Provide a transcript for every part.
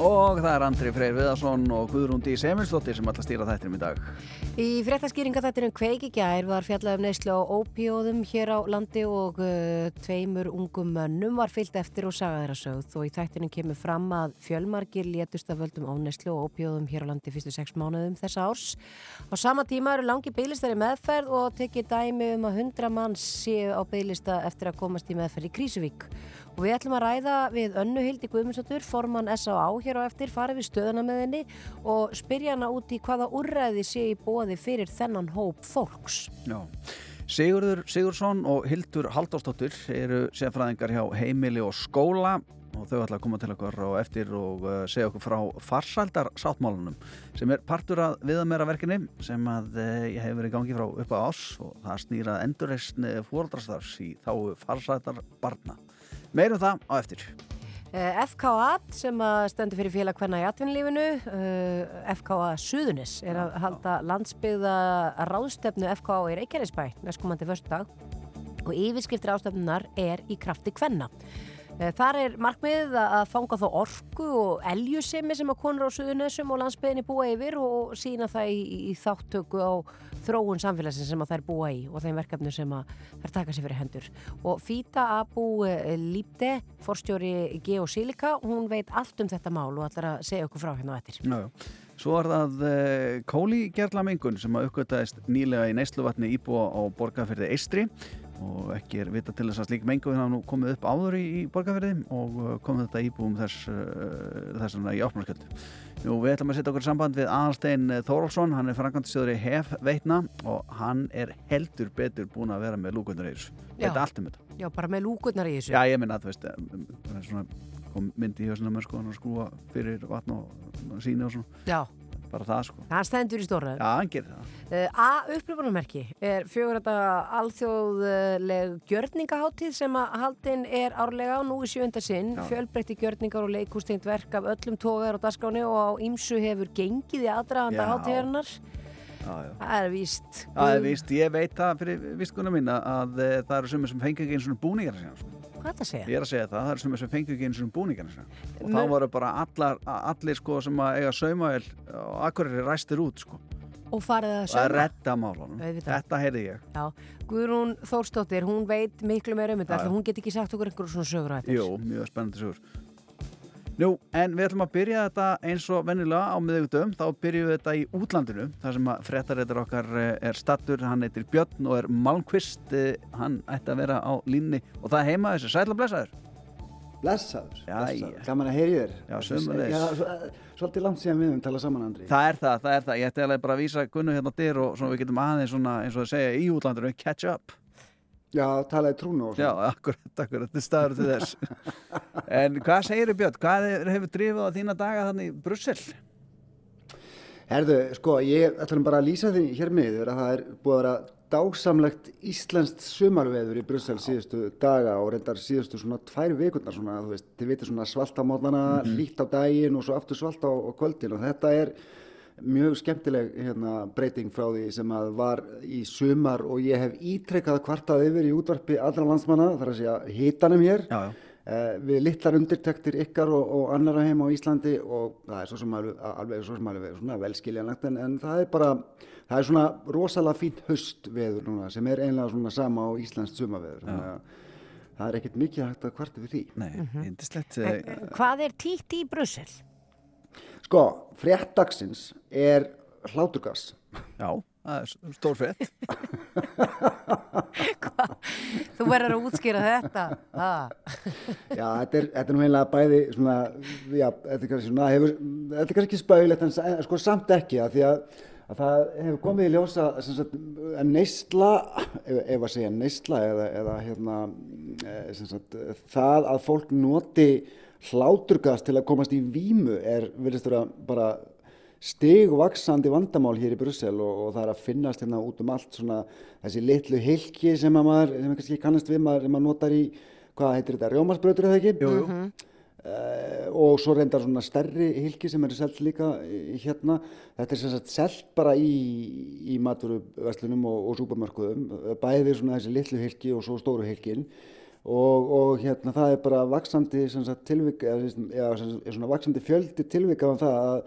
Og það er Andri Freyr Viðarsson og Guðrúndi Semilsdóttir sem alltaf stýra þættinum í dag. Í fréttaskýringa þettinum kveiki gær var fjallað um neyslu á ópíóðum hér á landi og uh, tveimur ungum mönnum var fyllt eftir og sagað þeirra sögð og í þættinum kemur fram að fjölmargir létust af völdum óneyslu og ópíóðum hér á landi fyrstu sex mánuðum þessa árs. Á sama tíma eru langi bygglistari meðferð og tekið dæmi um að hundra manns séu á bygglista eftir að komast í meðferð í Krísuvík. Og við ætlum að ræða við Önnu Hildi Guðmundsdóttur, formann S.A.A. hér á eftir, farið við stöðuna með henni og spyrja hana út í hvaða úrræði sé í bóði fyrir þennan hóp fólks. Já. Sigurður Sigursson og Hildur Halldórsdóttir eru sérfræðingar hjá heimili og skóla og þau ætla að koma til okkur og eftir og uh, segja okkur frá farsældar sáttmálunum sem er partur að viðamera verkinni sem að uh, ég hef verið gangi frá upp á ás og það snýrað endurreysn fóraldrastars í þá farsældar barna. Meirum það á eftir. Eh, FKA sem að stendur fyrir félag hverna í atvinnlífinu eh, FKA Suðunis er að halda landsbyggða ráðstefnu FKA í Reykjanesbæ næstkomandi förstu dag og yfirskiptir ástefnunar er í krafti hvenna Þar er markmiðið að fanga þá orku og eljusemi sem að konur á Suðunessum og landsbyðinni búa yfir og sína það í, í þáttöku á þróun samfélagsins sem að þær búa í og þeim verkefnu sem að þær taka sér fyrir hendur. Og Fita Abu Lípte, forstjóri Geosilika, hún veit allt um þetta mál og ætlar að segja okkur frá hérna á eftir. Já. Svo er það uh, kóligerlamengun sem að uppgötaðist nýlega í neysluvatni íbúa á borgarferði Eistri og ekki er vita til þess að slík mengun hafa nú komið upp áður í, í borgarferði og uh, komið þetta íbúum þess, uh, þess í ápnarskjöldu. Nú við ætlum að setja okkur samband við Aðalstein Þórólfsson, hann er frangandistjóður í HEF veitna og hann er heldur betur búin að vera með lúkundar í þessu. Þetta er allt um þetta. Já, bara með lúkundar í þessu. Já, ég minna að veist, það er svona kom myndi í hausina með sko hann að skrúa fyrir vatn og síni og svona Já. Bara það sko Það stendur í stóra. Já, hann gerir það Uh, A upplöfunumerki er fjögur þetta alþjóðleg gjörningaháttíð sem að haldin er árlega nú í sjönda sinn, Já. fjölbreytti gjörningar og leikústengt verk af öllum tógar og dasgáni og á ýmsu hefur gengið í. Já, já Það er víst. Það er víst, ég veit það fyrir viskunum mín að, að eh, það eru sumir sem fengi ekki eins og búningar að segja sko. Hvað er það að segja? Ég er að segja það, það sumir sem fengi ekki eins og búningar að segja og Men- þá voru bara allar, allir sko sem að eiga saumavel og akkurir ræstir út sko Og farið að og að sögma. redda málunum. Þetta heyrði ég Já, Guðrún Þórsdóttir, hún veit miklu meira um þetta, hún get ekki sagt okkur einhverjum svona sögur á þetta. Jú, mjög spennandi sögur Nú, en við ætlum að byrja þetta eins og venjulega á miðugdöfum, þá byrjum við þetta í útlandinu, þar sem að fréttaréttar okkar eh, er stattur, hann heitir Björn og er Malmqvist, eh, hann ætti að vera á línni og það heima þessu, sætla blessaður. Blessaður, Já, blessaður. já. gaman að heyri þér Já, eh, Svolítið langt síðan við höfum talað saman, Andri Það er það, það er það, ég ætti alveg bara að vísa Gunnu hérna dyr og við getum aðeins svona, eins og að segja, í útlandinu, catch up. Já, talaði trúnu og Já, svona akkurat, akkurat, þetta staður til þess. en hvað segir Björn, hvað hefur drifið á þína daga þannig í Brussel? Herðu, sko, ég ætlum bara að lýsa því hér miður að það er búið að vera dásamlegt íslenskt sumarveður í Brussel síðustu daga og reyndar síðustu svona tvær vikundar svona, þú veist, þið veitir svona svalt á mótnana, mm lít á daginn og svo aftur svalt á kvöldin og þetta er mjög skemmtileg hérna, breyting frá því sem að var í sumar og ég hef ítrekkað kvartað yfir í útvarpi allra landsmanna, þar að segja hitanum hér Já, já. Uh, við litlar undirtektir ykkar og, og annara heim á Íslandi og það er svo sem alveg, alveg, svo sem alveg svona velskiljanlegt en, en það er bara, það er svona rosalega fínt höstveður núna sem er einlega svona sama á Íslands sumaveður þannig að það er ekkert mikið hægt að kvarta við því. Nei, yndislegt. En, hvað er títt í Brussel? Sko, fréttagsins er hláturgas. Já, það er stór frétt. Þú verður að útskýra þetta. Ah. Já, þetta er, þetta er nú einlega bæði svona, já, þetta er kannski svona, hefur, þetta er kannski ekki spauðilegt en sko samt ekki að því að, að það hefur komið í ljósa sagt, að neysla, ef, ef að segja neysla eða, eða hérna, eh, sagt, það að fólk noti hláturgas til að komast í vímu er, virðist vera bara stigvaksandi vandamál hér í Brussel og, og það er að finnast hérna út um allt svona þessi litlu hilki sem að maður, sem kannski kannast við maður, sem maður notar í, hvað heitir þetta, rjómarsbrautur eða ekki? Jú, jú. Uh, og svo reyndar svona stærri hilki sem eru selt líka í- hérna þetta er sem sagt selt bara í, í maturverslunum og, og súpermörkuðum bæði svona þessi litlu hilki og svo stóru hilkin og, og hérna það er bara vaksandi sem sagt, tilvik, eða, svona vaksandi fjöldi tilvika um það að,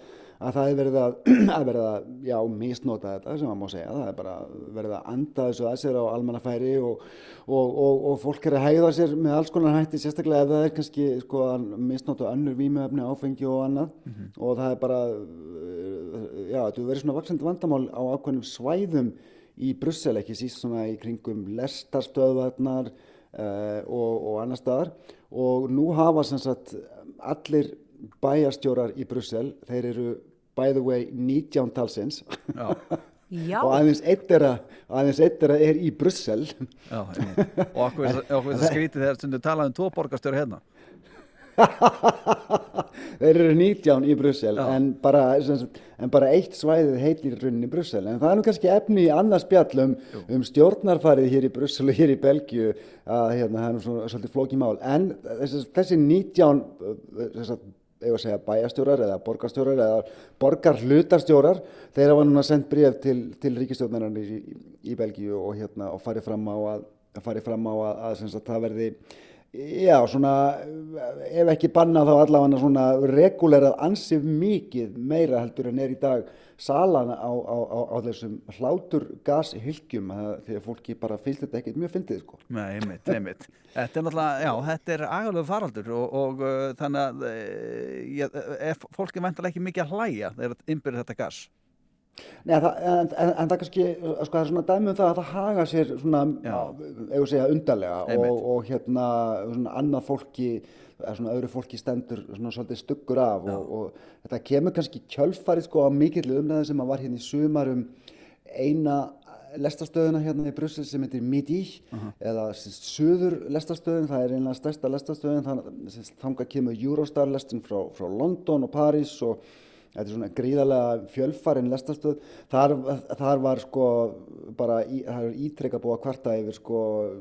að það er verið að, að verið að já, misnota þetta sem maður má segja. Það er bara verið að anda þessu að sér á almannafæri og, og, og, og fólk er að hæða sér með alls konar hætti sérstaklega ef það er kannski sko, að misnota önnur vímuefni, áfengi og annað. Og það er bara uh, já, þetta verið svona vaksandi vandamál á ákveðnum svæðum í Brussel ekki síst svona í kringum lestarstöðvarnar og, og annar staðar. Og nú hafa sem sagt allir bæjarstjórar í Brussel, þeir eru by the way 19 talsins. Og aðeins eitt þeirra aðeins eitt þeirra er í Brussel. Já, og okkur er það skrítið þegar stundu talað um tvo borgarstjóri hérna. þeir eru 19 í Brussel en bara, en bara eitt svæðið heitir rauninni Brussel. En það er nú kannski efni í annars spjall um, stjórnarfarið hér í Brussel og hér í Belgíu að hérna, það er nú svona, svolítið flókið mál. En þessi, þessi 19 þess að eða að segja bæjastjórar eða borgarstjórar eða borgarhlutarstjórar þeir hafa núna sendt bréf til, til ríkistjórnarinnar í, í, Belgíu og hérna og farið fram á að, að farið fram á að, að, að það verði Já, svona, ef ekki banna þá allavega svona regulerað ansið mikið meira heldur en er í dag salan á, á, á, á þessum hlátur gashylgjum því að fólki bara fylgst þetta ekkert mjög fyndið sko. Nei, einmitt, einmitt. Þetta er náttúrulega, já, þetta er agalegu faraldur og, og uh, þannig að uh, ég, ef fólk er vantilega ekki mikið að hlæja þegar það innbyrður þetta gas. Nei, það, en, en, en það kannski, sko, það er svona dæmi um það að það haga sér svona, við segja, undarlega og, og hérna, svona annað fólki, eða svona öðru fólki stendur svona svolítið stuggur af og, og þetta kemur kannski kjölfarið sko á mikill umræðu sem að var hérna í sumar um eina lestastöðuna hérna í Brussel sem heitir Midi eða sem sagt, suður lestastöðun, það er einlega stærsta lestastöðun, þannig að þangað kemur Eurostar lestin frá, frá London og París og Þetta er svona gríðarlega fjölfarin lestastöð. Þar, þar var sko bara, í, ítrekka búið að kvarta yfir sko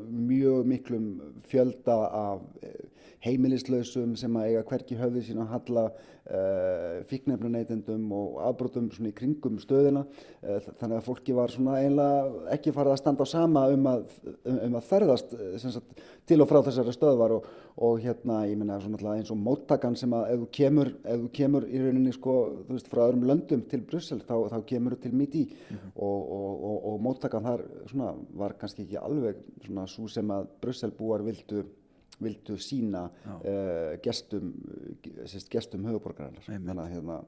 mjög miklum fjölda af eh, heimilislausum sem að eiga hverki höfði sína að halla uh, fíknefnuneytendum og afbrotum svona í kringum stöðina. Uh, þannig að fólki var svona eiginlega ekki farið að standa á sama um að, um, að ferðast eh, sagt, til og frá þessari stöðvar og, og hérna ég minna eins og móttakan sem að ef þú kemur, ef þú kemur í rauninni sko veist frá öðrum löndum til Brussel þá, þá kemur þú til Midi og, og, og, og móttakan þar svona var kannski ekki alveg svona svo sem að Brussel búar vildu vildu sína uh, gestum, uh, sérst, gestum höfuborgarinnar. Hérna,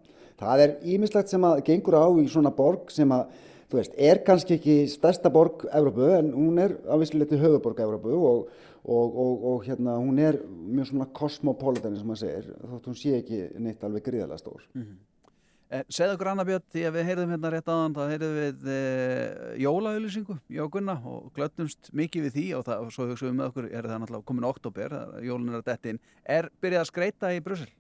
það er ímislegt sem að gengur á í svona borg sem að, þú veist, er kannski ekki stærsta borg Evrópu en hún er á vissleiti höfuborg Evrópu og, og, og, og hérna hún er mjög svona kosmopolitan sem maður segir, þótt hún sé ekki neitt alveg gríðarlega stór. Eh, segðu okkur Anna Björn, því að við heyrðum hérna rétt aðan, þá heyrðum við eh, jólaauðlýsingu, ég og glöttumst mikið við því og, það, svo hugsaum við með okkur, er það náttúrulega komin oktober, jólun er að detti inn, er byrjað að skreita í Brussel?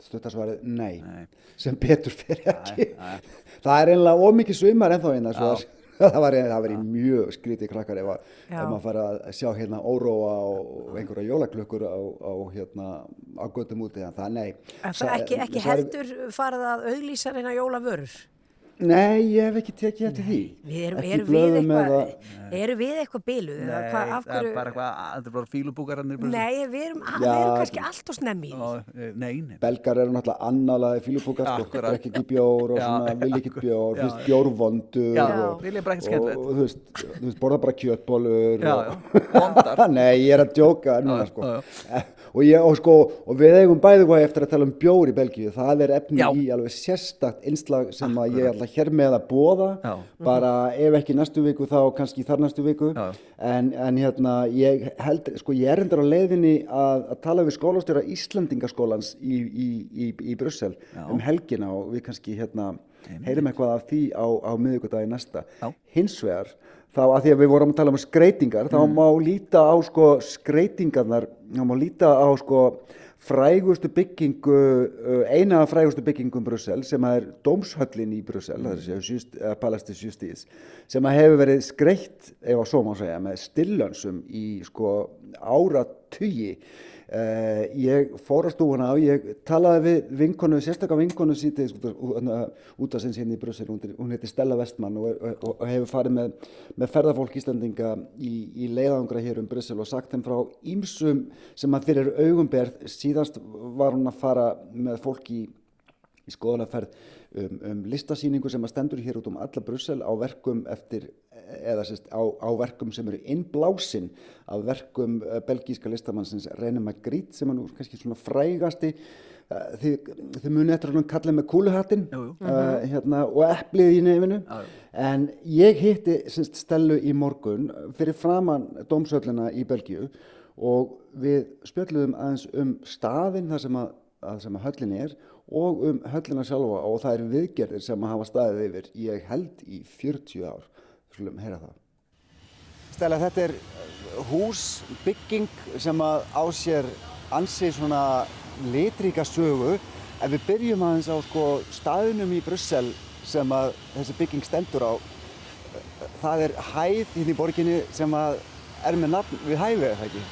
Stuttasvarið, nei. Nei. sem betur fyrir ekki. nei. Það er einlega ómikið svimar ennþá eina, svo Já. Að það var, það var í mjög skrítið krakkar ef, að, ef maður fara að sjá hérna óróa og einhverja jólaklukkur á, á, hérna, á göttum úti, en það nei. En Sa- það ekki, ekki svarið- heldur farið að auglýsa reyna jólavörur. Nei, ég hef ekki tekið eftir því. Við erum, Ekki erum, við eitthvað, eða- erum við eitthvað biluð? eða Nei, hvað, af það er hverju, bara eitthvað, þetta er bara fílubúkarannir nei, við erum, að, Já, við erum kannski allt og snemmi eh, Nei, nei. Belgar eru náttúrulega annalaði fílupúkar, sko, drekk ekki bjór og svona, vil ekki bjór, þú veist, já. bjór vondur Já, og, vilja bara og, skemmtilegt. og þú veist, þú veist, borða bara kjötbólur Já, og, já, vondar. Nei, ég er að djóka núna, Já, sko. Og, ég, og, sko, og við eigum bæði hvað eftir að tala um bjór í Belgíu. Það er efni Já. í alveg sérstakt innslag sem að ég ætla hér með að bóða. Já. Bara ef ekki næstu viku þá kannski þar næstu viku. En, en hérna, ég held, sko, ég er endur á leiðinni að, að tala við skólastjóra Íslandingaskólans í, í, í, í Brussel um helgina og við kannski hérna heyrum eitthvað af því á, á miðvikudagi næsta. Hins vegar, þá að því að við vorum að tala um skreitingar, þá Mm. má líta á sko skreitingarnar, þá má líta á sko frægustu byggingu, uh, eina af frægustu byggingum Brussel sem að er Dómshöllin í Brussel, það er að segja just, uh, Palastis Justice, sem að hefur verið skreitt, ef að svo má segja, með stillönsum í sko áratugi Uh, ég fór á stúuna og ég talaði við vinkonu, sérstaklega vinkonu sítið út af sinns hérna í Brussel, hún, heiti Stella Westman og, og, og hefur farið með, með ferðarfólk Íslandinga í, í leiðangra hér um Brussel og sagt þeim frá ímsum sem að fyrir augumberð síðast var hún að fara með fólk í, í skoðanaferð um, um listasýningu sem að stendur hér út um alla Brussel á verkum eftir eða sérst á, á verkum sem eru innblásin af verkum uh, belgíska listamannsins René Magritte sem er nú kannski svona frægasti. Uh, þið, þið munið eftir að kalla með kúluhattin uh, hérna, og eplið í nefinu. En ég hitti sérst Stellu í morgun fyrir framann dómsöllina í Belgíu og við spjöldluðum aðeins um staðinn þar sem að, að, sem að höllin er og um höllina sjálfa og það er viðgerðir sem að hafa staðið yfir ég held í 40 ár skulum heyra það. Stella, þetta er hús, bygging sem að á sér ansi svona litríka sögu. Ef við byrjum aðeins á sko, staðunum í Brussel sem að þessi bygging stendur á, það er hæð hérna í borginni sem að er með nafn við hæfið, eða ekki?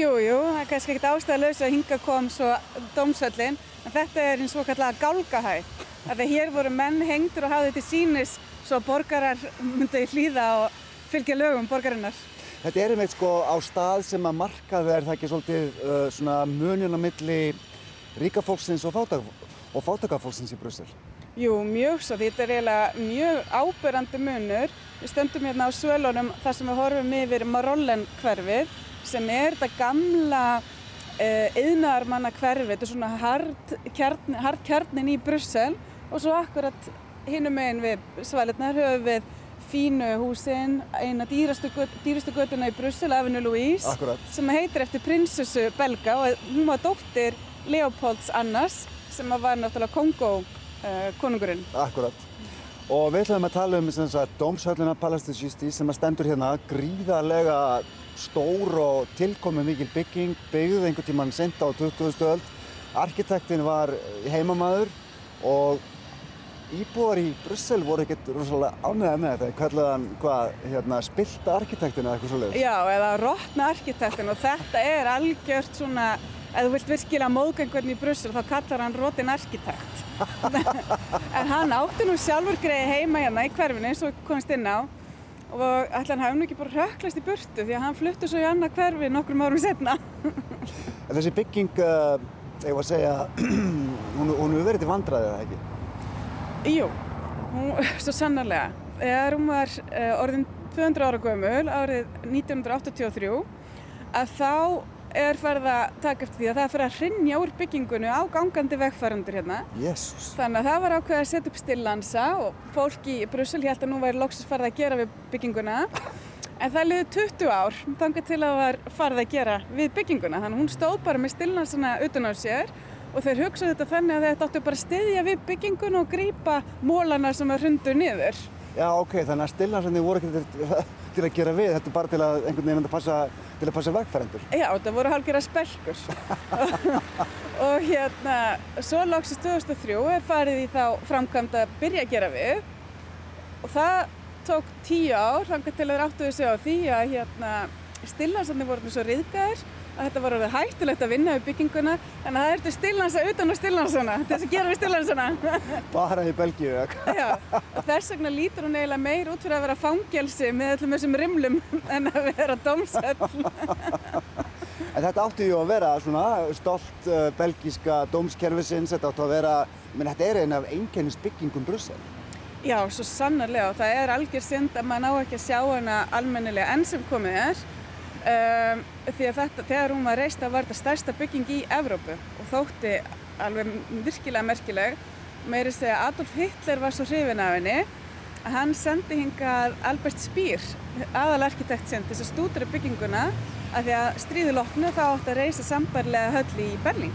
Jú, jú, það er kannski ekkert ástæðalösa að hinga kom svo dómsöllin, en þetta er eins og kallega gálgahæð. Þegar hér voru menn hengtur og hafði til sínis svo borgarar myndi hlýða og fylgja lögum borgarinnar. Þetta er einmitt sko á stað sem að markaði er það ekki svolítið uh, svona munun á milli ríkafólksins og, fátaka, og fátakafólksins í Brussel? Jú, mjög svo. Þetta er eiginlega mjög ábyrrandi munur. Við stöndum hérna á svölunum þar sem við horfum yfir Marollen hverfið sem er þetta gamla yðnaðarmanna uh, hverfið. Þetta er svona hard, kjarn, hard í Brussel og svo akkurat hinnum meginn við svalirnar höfum við fínu húsin, eina dýrastu, göt, dýrastu götuna í Brussel, Avenue Louise, Akkurat. sem heitir eftir prinsessu belga og hún var dóttir Leopolds Annars sem var náttúrulega Kongo uh, konungurinn. Akkurat. Og við ætlum að tala um Dómshöllina Palace Justice sem að stendur hérna gríðarlega stór og tilkomi mikil bygging, byggð einhvern tíman sent á 20. öld. Arkitektin var heimamaður og íbúar í Brussel voru ekkert rosalega ánægða með þetta, kallaði hann hvað, hérna, spilta arkitektin eða eitthvað svolítið? Já, eða rótna arkitektin og þetta er algjört svona, ef þú vilt virkilega móðga einhvern í Brussel þá kallar hann rótin arkitekt. en hann átti nú sjálfur greiði heima hérna í hverfinu eins og komist inn á og ætla hann hafði nú ekki bara röklast í burtu því að hann fluttu svo í annað hverfi nokkrum árum setna. Þessi bygging, uh, ég var að segja, hún, hún hefur verið til vandræðið, eða ekki? Jú, hún, svo sannarlega. Þegar hún var uh, orðin 200 ára gömul árið 1983 að þá er farið að taka eftir því að það er farið að hrinja úr byggingunni á gangandi vegfærandur hérna. Jesus. Þannig að það var ákveðið að setja upp stillansa og fólk í Brussel held að nú væri loksist farið að gera við bygginguna. En það liði 20 ár þangar til að það var farið að gera við bygginguna. Þannig að hún stóð bara með stillansana utan á sér og þeir hugsaðu þetta þannig að þetta áttu bara að styðja við byggingun og grýpa mólana sem að hrundu niður. Já, ok, þannig að stillansandi voru ekki til, til að gera við, þetta er bara til að einhvern veginn að passa, til að passa vegfærendur. Já, þetta voru hálfgerða spelkur. og hérna, svo loksist 2003 er farið í þá framkvæmd að byrja að gera við og það tók tíu ár, þannig til þeir áttuðu sig á því að hérna, stillansandi voru svo riðgæðir að þetta var alveg hættulegt að vinna við bygginguna en það ertu stillansa utan á stillansana til þess að gera við stillansana Bara í Belgíu? Já, þess vegna lítur hún eiginlega meir út fyrir að vera fangelsi með öllum þessum rimlum en að vera dómsöll. En þetta átti ju að vera svona stolt uh, belgíska dómskerfisins, þetta átti að vera, menn þetta er einn af einkennisbyggingum Brussel. Já, svo sannarlega. Og það er algjör synd að maður ná ekki að sjá hana almennilega enn sem komið er um, því að þetta, þegar hún var reist það var þetta stærsta bygging í Evrópu og þótti alveg virkilega merkileg. Meiri segja Adolf Hitler var svo hrifin af henni að hann sendi hingað Albert Speer aðalarkitekt til þess að stúdra bygginguna að því að stríði loknu þá átt að reysa sambarlega höll í Berlín.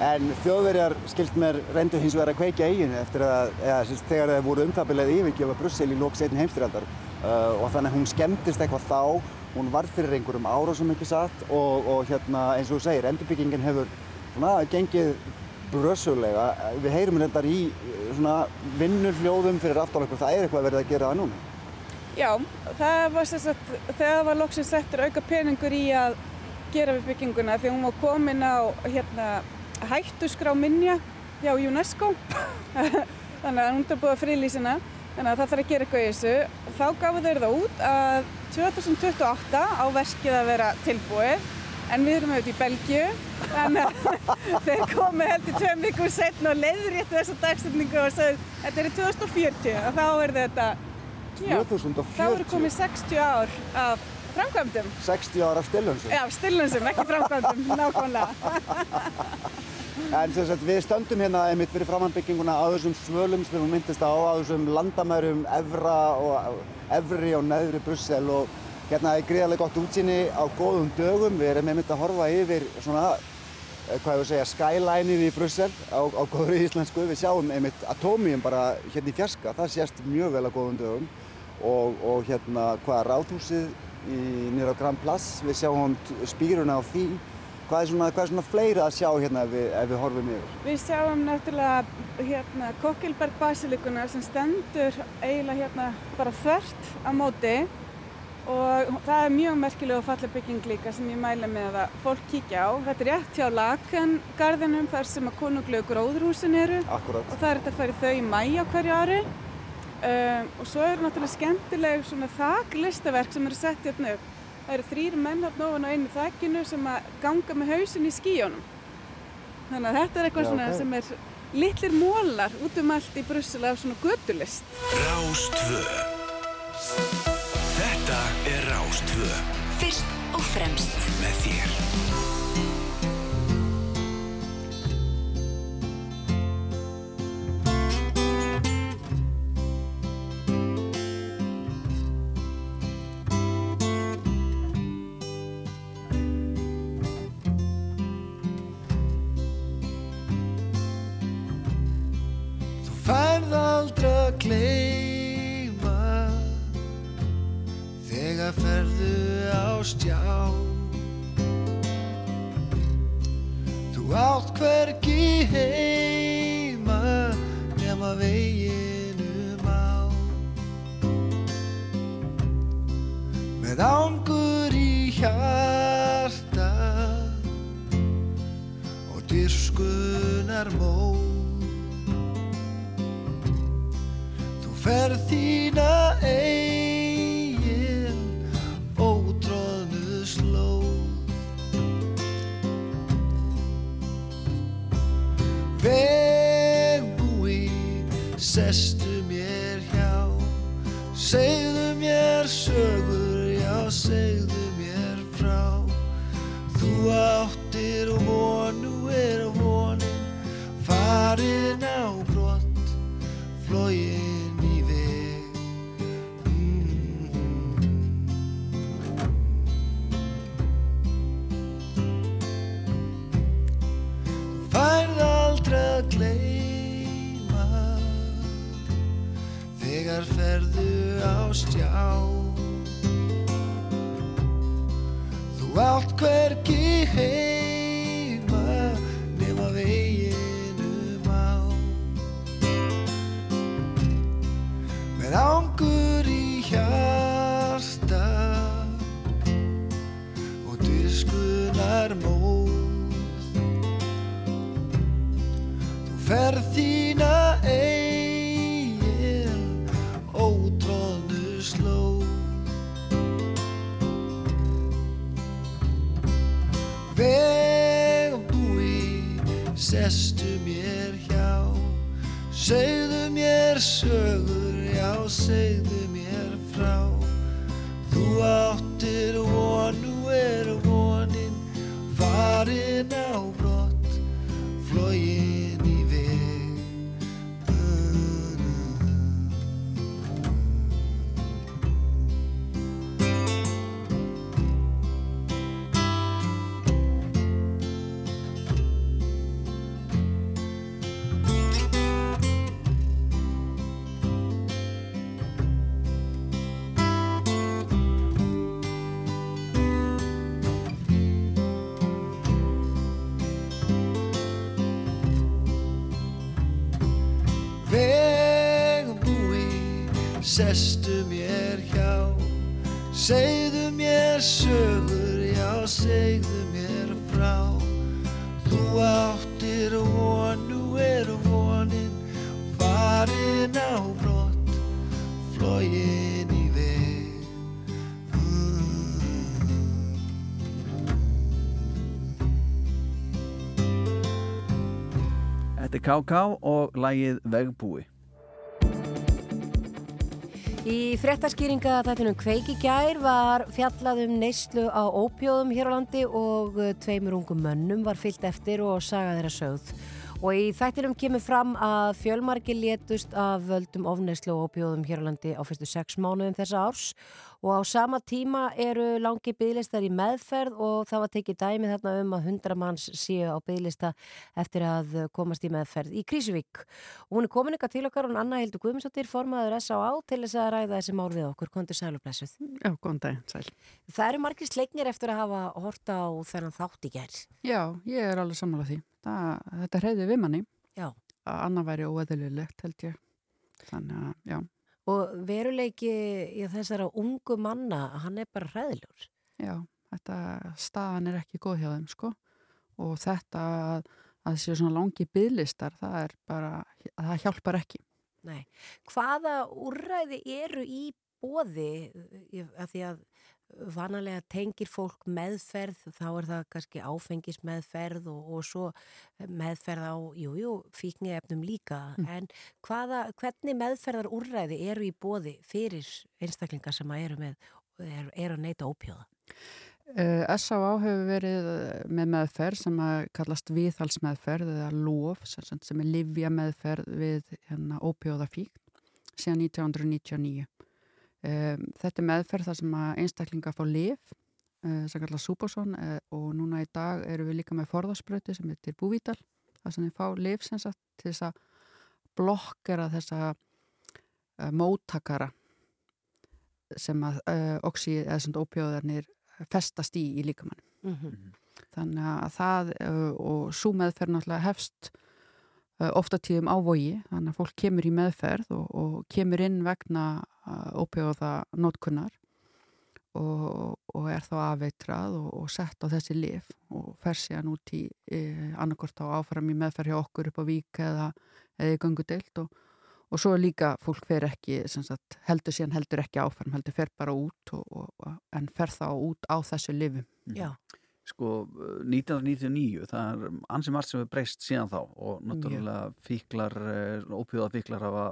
En þjóðverjar skilt mér reyndu hins vegar að kveikja eiginu eftir að, eða sérst, þegar þeir voru umtabilega yfirgjöfa Brussel í lóks einn heimstyrjaldar uh, og þannig að hún skemmtist eitthvað þá, hún varð fyrir einhverjum ára sem ekki satt? Og, og hérna eins og þú segir, endurbyggingin hefur svona gengið brössulega, við heyrum reyndar í svona vinnurhljóðum fyrir aftan okkur, það er eitthvað verið að gera það núna. Já, það var sérstaklega, þegar var loksins settur auka peningur í að gera við bygginguna því hún var komin á hérna, hættuskrá minja hjá UNESCO. Þannig að hún er búið að frílýsina þannig að það þarf að gera eitthvað í þessu þá gafu þeir það út að 2028 á verkið að vera tilbúið en við erum auðvitað í Belgíu þannig að þeir komu heldur tveim vikum setn og leiðréttu þessa dagstætningu og sagði þetta er í 2040 og þá er þetta já, 2040? þá eru komið 60 ár af framkvæmdum 60 ára stillunnsum? Já, stillunnsum, ekki framkvæmdum, nákvæmlega En sagt, við stöndum hérna einmitt fyrir framhandbygginguna á þessum svölum sem við myndist á, á þessum landamærum Evra og Evri og neðri Brussel og hérna er gríðarlega gott útsýni á góðum dögum. Við erum einmitt að horfa yfir svona, eh, hvað ég vil segja, skyline-ið í Brussel á, á góður íslensku. Við sjáum einmitt atómium bara hérna í fjarska, það sést mjög vel á góðum dögum og, og hérna hvaða ráðhúsið nýra á Grand Place, við sjáum spýruna á því Hvað er svona, hvað er svona fleira að sjá hérna ef við, ef við horfum yfir? Við sjáum náttúrulega hérna Kokkelberg basilikuna sem stendur eiginlega hérna bara þvert á móti og það er mjög merkileg og falleg bygging líka sem ég mæla með að fólk kíkja á. Þetta er rétt hjá Lakengarðinum þar sem að konuglegu gróðurhúsin eru Akkurat. og það er þetta að fara í þau í mæja hverju ári um, og svo eru náttúrulega skemmtileg svona þaklistaverk sem eru sett hérna upp Það eru þrýr menn hérna ofan á einu þakkinu sem að ganga með hausin í skíjónum. Þannig að þetta er eitthvað Já, svona ok. sem er litlir mólar út um allt í Brussel af svona gödulist. Rástvö Þetta er Rástvö Fyrst og fremst með þér að gleyma. Þegar ferðu á stjá Þú átt hvergi heima Nema veginum á Með ángur í hjarta Og dyrkunar móð sestu mér hjá Segðu mér sögur, já segðu mér frá Þú áttir von, nú er vonin farin á brott flogin í veg Þetta er KK og lægið Vegbúi. Í fréttaskýringa þættinum kveiki gær var fjallað um neyslu á ópjóðum hér á landi og eh, tveimur ungum mönnum var fyllt eftir og saga þeirra sögð. Og í þættinum kemur fram að fjölmargi létust af völdum ofneyslu og ópjóðum hér á landi á fyrstu sex mánuðum þessa árs og á sama tíma eru langi bygglistar í meðferð og það var tekið dæmi þarna um að 100 manns séu á bygglista eftir að komast í meðferð í Krísuvík. Og hún er komin eitthvað til okkar og Anna Hildur Guðmundsdóttir formaður S.A.A. til þess að ræða þessi mál við okkur, kontur sælublessuð. Já, góðan dag, sæl. Það eru margir sleiknir eftir að hafa horta á þennan þátt í gerð. Já, ég er alveg sammálað því. Það, þetta hreyði við manni. Já. Að annað væri óeðlilegt, held ég. Þannig að, já. Og veruleiki í þessara ungu manna, hann er bara hræðilegur. Já, þetta staðan er ekki góð hjá þeim, sko. Og þetta að það séu svona langi bygglistar, það er bara, það hjálpar ekki. Nei. Hvaða úrræði eru í bóði, að því að vanalega tengir fólk meðferð, þá er það kannski áfengis meðferð og, og svo meðferð á, jújú, jú, fíkni efnum líka, mm. en hvaða, hvernig meðferðar úrræði eru í bóði fyrir einstaklingar sem eru með, eru, eru að neyta ópjóða? Uh, S.A.A. hefur verið með meðferð sem að kallast viðhalsmeðferð eða LOF sem, sem er livja meðferð við hérna, ópjóðafík síðan 1999. Um, þetta er meðferð þar sem að einstaklinga fá lif uh, sem kallar Súbosson uh, og núna í dag eru við líka með forðarspröti sem heitir Búvítal þar sem þið fá lif sem sagt til þess að blokkera þessa uh, móttakara sem að oxið eða svona ópjóðarnir festast í í líkamann mm -hmm. þannig að það og svo meðferð náttúrulega hefst ofta tíðum ávogi, þannig að fólk kemur í meðferð og, og kemur inn vegna ópjóða notkunnar og, og er þá afveitrað og, og sett á þessi lif og fer síðan út í e, annarkort á áfram í meðferð hjá okkur upp á vík eða, eða í gangudeilt og, og svo líka fólk fer ekki sagt, heldur síðan heldur ekki áfram heldur fer bara út en fer þá út á þessu lifum Já. Sko 1999 það er ansi margt sem hefur breyst síðan þá og náttúrulega fíklar ópjóða fíklar hafa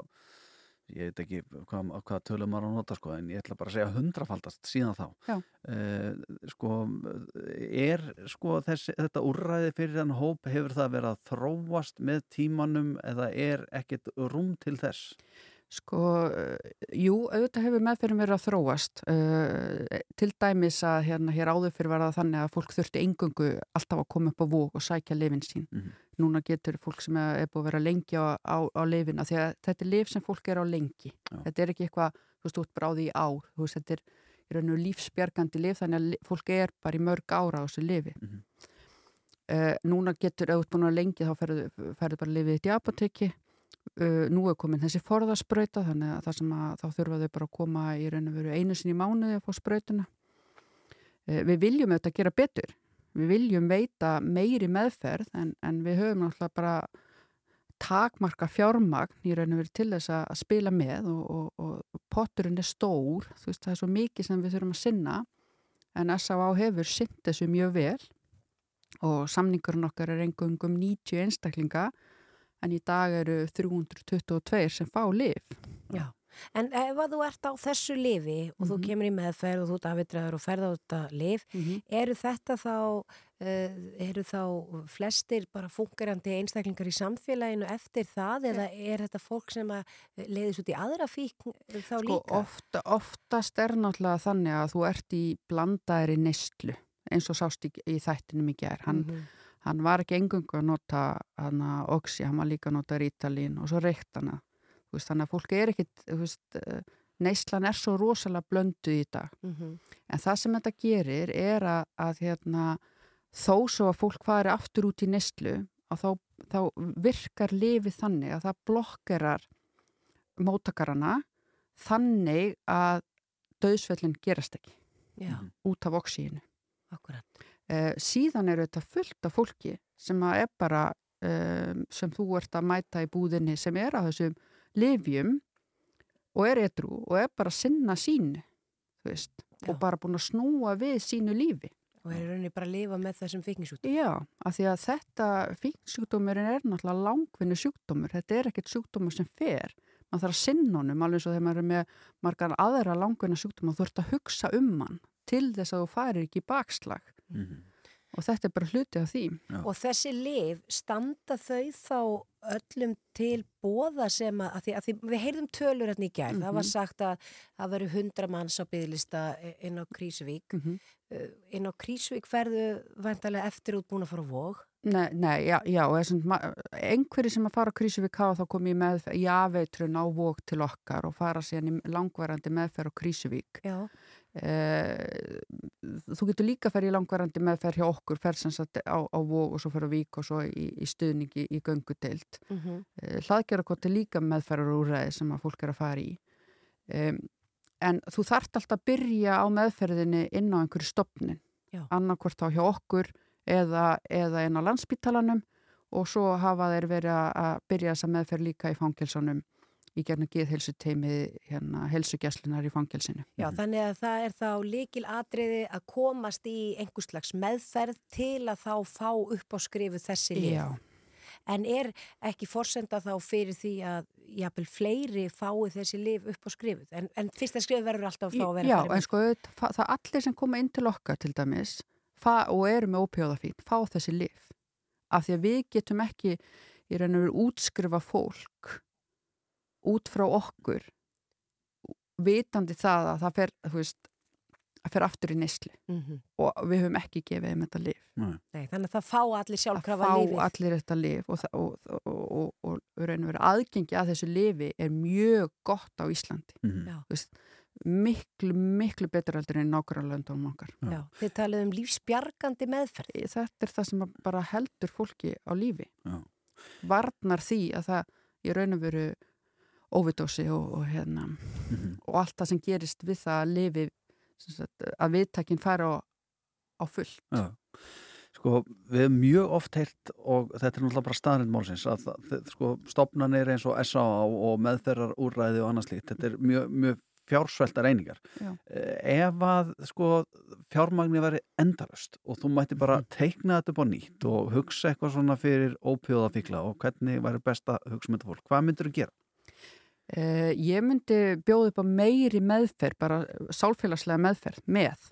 ég veit ekki hvað, hvað tölum maður að nota sko en ég ætla bara að segja hundrafaldast síðan þá uh, sko er sko þessi, þetta úrræði fyrir þann hóp hefur það verið að þróast með tímanum eða er ekkit rúm til þess? Sko, jú, auðvitað hefur meðferðin verið að þróast uh, til dæmis að hérna hér áður fyrir verða þannig að fólk þurfti engungu alltaf að koma upp á vók og sækja lifin sín. Mm -hmm. Núna getur fólk sem er búið að vera lengi á, á, á því að þetta er lif sem fólk er á lengi. Já. Þetta er ekki eitthvað, þú veist, út bara á því í ár. Veist, þetta er í raun og lífsbjargandi lif þannig að fólk er bara í mörg ára á þessu lifi. Mm -hmm. uh, núna getur auðvitað lengi þá ferðu, ferðu bara lifið í apotekki Uh, nú er komin þessi forðarspröyta þannig að það sem að þá þurfa þau bara að koma í raun og veru einu sinni í mánuði að fá spröytuna uh, við viljum auðvitað gera betur við viljum veita meiri meðferð en, en við höfum náttúrulega bara takmarka fjármagn í raun og veru til þess að spila með og, og, og potturinn er stór þú veist það er svo mikið sem við þurfum að sinna en S.A.A. hefur sint þessu mjög vel og samningurinn okkar er engum 90 einstaklinga en í dag eru 322 sem fá liv. Já, en ef að þú ert á þessu lifi og mm -hmm. þú Mhm. kemur í meðferð og þú ert afvitræður og ferða á þetta liv, Mm -hmm. eru þetta þá, uh, eru þá flestir bara fungerandi einstaklingar í samfélaginu eftir það eða er þetta fólk sem að leiðis út í aðra fík þá Sko líka? ofta, oftast er náttúrulega þannig að þú ert í blandaðri neyslu eins og sást í, í þættinum í gær. Hann, Mhm. Hann var ekki engungu að nota hana, oxi, hann var líka að nota rítalín og svo reykt hana. Þú Veist, þannig að fólk er ekkit, veist, eh, neyslan er svo rosalega blöndu í dag. Mhm. En það sem þetta gerir er að, að hérna, þó svo að fólk fari aftur út í neyslu að þá, þá virkar lifið þannig að það blokkerar mótakarana þannig að döðsvellin gerast ekki Já, út af oxíinu. akkurat. Eh, síðan eru þetta fullt af fólki sem að er bara um, sem þú ert að mæta í búðinni sem er á þessum livjum og er edru og er bara að sinna sínu þú veist, og bara búin að snúa við sínu lífi. Og er rauninni bara að lifa með þessum fíknisútum. Já, af því að þetta fíksjúkdómurinn er náttúrulega langvinni sjúkdómur, þetta er ekkert sjúkdómur sem fer, maður þarf að sinna honum alveg svo þegar maður er með margar aðra langvinna sjúkdóma, þú ert að hugsa um hann til þess að þú farir ekki í bakslag Mhm. og þetta er bara hluti af því. Já. Og þessi lif, standa þau þá öllum til bóða sem að, að, því, að því, við heyrðum tölur hérna í gær, það var Mhm. sagt að það veru hundra manns á bygglista inn á Krísuvík. Mm -hmm. Uh, inn á Krísuvík ferðu vantarlega eftir út búin að fara á vóg. Nei, nei, já, já einhverju sem að fara á Krísuvík hafa þá komið í meðferð, í afeitrun á vók til okkar og fara síðan í langvarandi meðferð á Krísuvík. Já. Eh, þú getur líka að ferja í langvarandi meðferð hjá okkur, ferð sem sagt á, á vók og svo fer á vík og svo í, í stuðningi í göngudeild. Mm -hmm. Eh, hlaðgerðarkot er líka meðferðarúræði sem að fólk er að fara í. Um, en þú þart alltaf að byrja á meðferðinni inn á einhverju stopnin. Annarkvort þá hjá okkur eða, eða inn á landspítalanum og svo hafa þeir verið að- að byrja þessa meðferð líka í fangilsunum í gerna geðhelsuteimi hérna helsugjæslunar í fangilsinu. Já, þannig að það er þá líkil atriði að komast í einhvers slags meðferð til að þá fá upp á skrifu þessi lif. Já, En er ekki forsenda þá fyrir því að jafnvel fleiri fái þessi lif upp á skrifuð? En, en fyrsta skrifuð verður alltaf þá að vera Já, farið en með- sko það allir sem koma inn til okkar til dæmis fa, og eru með ópjóðafín, fá þessi lif. Af því að við getum ekki í raun og veru útskrifa fólk út frá okkur vitandi það að það fer, þú veist, að fer aftur í neyslu Mhm. og við höfum ekki gefið þeim þetta lif. Nei, þannig að það fá allir Að sjálfkrafa fá lifið. allir þetta lif og, og, og, og, raun og veru aðgengi að þessu lifi er mjög gott á Íslandi. Já. Þú veist, miklu, miklu betur heldur en nákvæmlega löndunum okkar. Já. Þið talið um lífsbjargandi meðferð. þetta er það sem að bara heldur fólki á lífi Já. varnar því að það í raun og veru óvidósi og, og hérna Mhm. og allt það sem gerist við það að lifi sagt, að viðtakinn fara á, á fullt Já. Sko, við hefum mjög oft heyrt og þetta er náttúrulega bara staðrind málsins að sko, stopnarnir eins og S.A.A. og meðferðar úrræði og annað slíkt, þetta er mjög, mjög fjársvelta reyningar. Já. Eh, Ef að sko, fjármagni veri endalust og þú mætti bara teikna þetta upp á nýtt og hugsa eitthvað svona fyrir ópjóðafíkla og hvernig væri best að hugsa með þetta fólk, hvað myndir þú gera? Uh, ég myndi bjóða upp á meiri meðferð, bara sálfélagslega meðferð, með.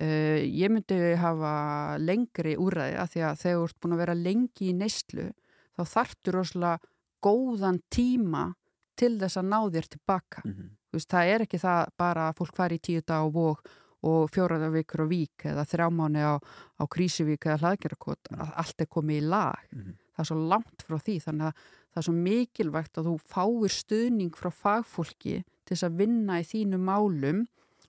Uh, ég myndi hafa lengri úræði að því að þegar þú ert búin að vera lengi í neyslu, þá þarftu rosalega góðan tíma til þess að ná þér tilbaka. Mm -hmm. Veist, það er ekki það bara að fólk fari í tíu dag á vók og fjóraða vikur á vík eða þrjámáni á, á krísuvík eða hlaðgerakot, að allt er komið í lag. Mhm. Það er svo langt frá því, þannig að það er svo mikilvægt að þú fáir stuðning frá fagfólki til þess að vinna í þínu málum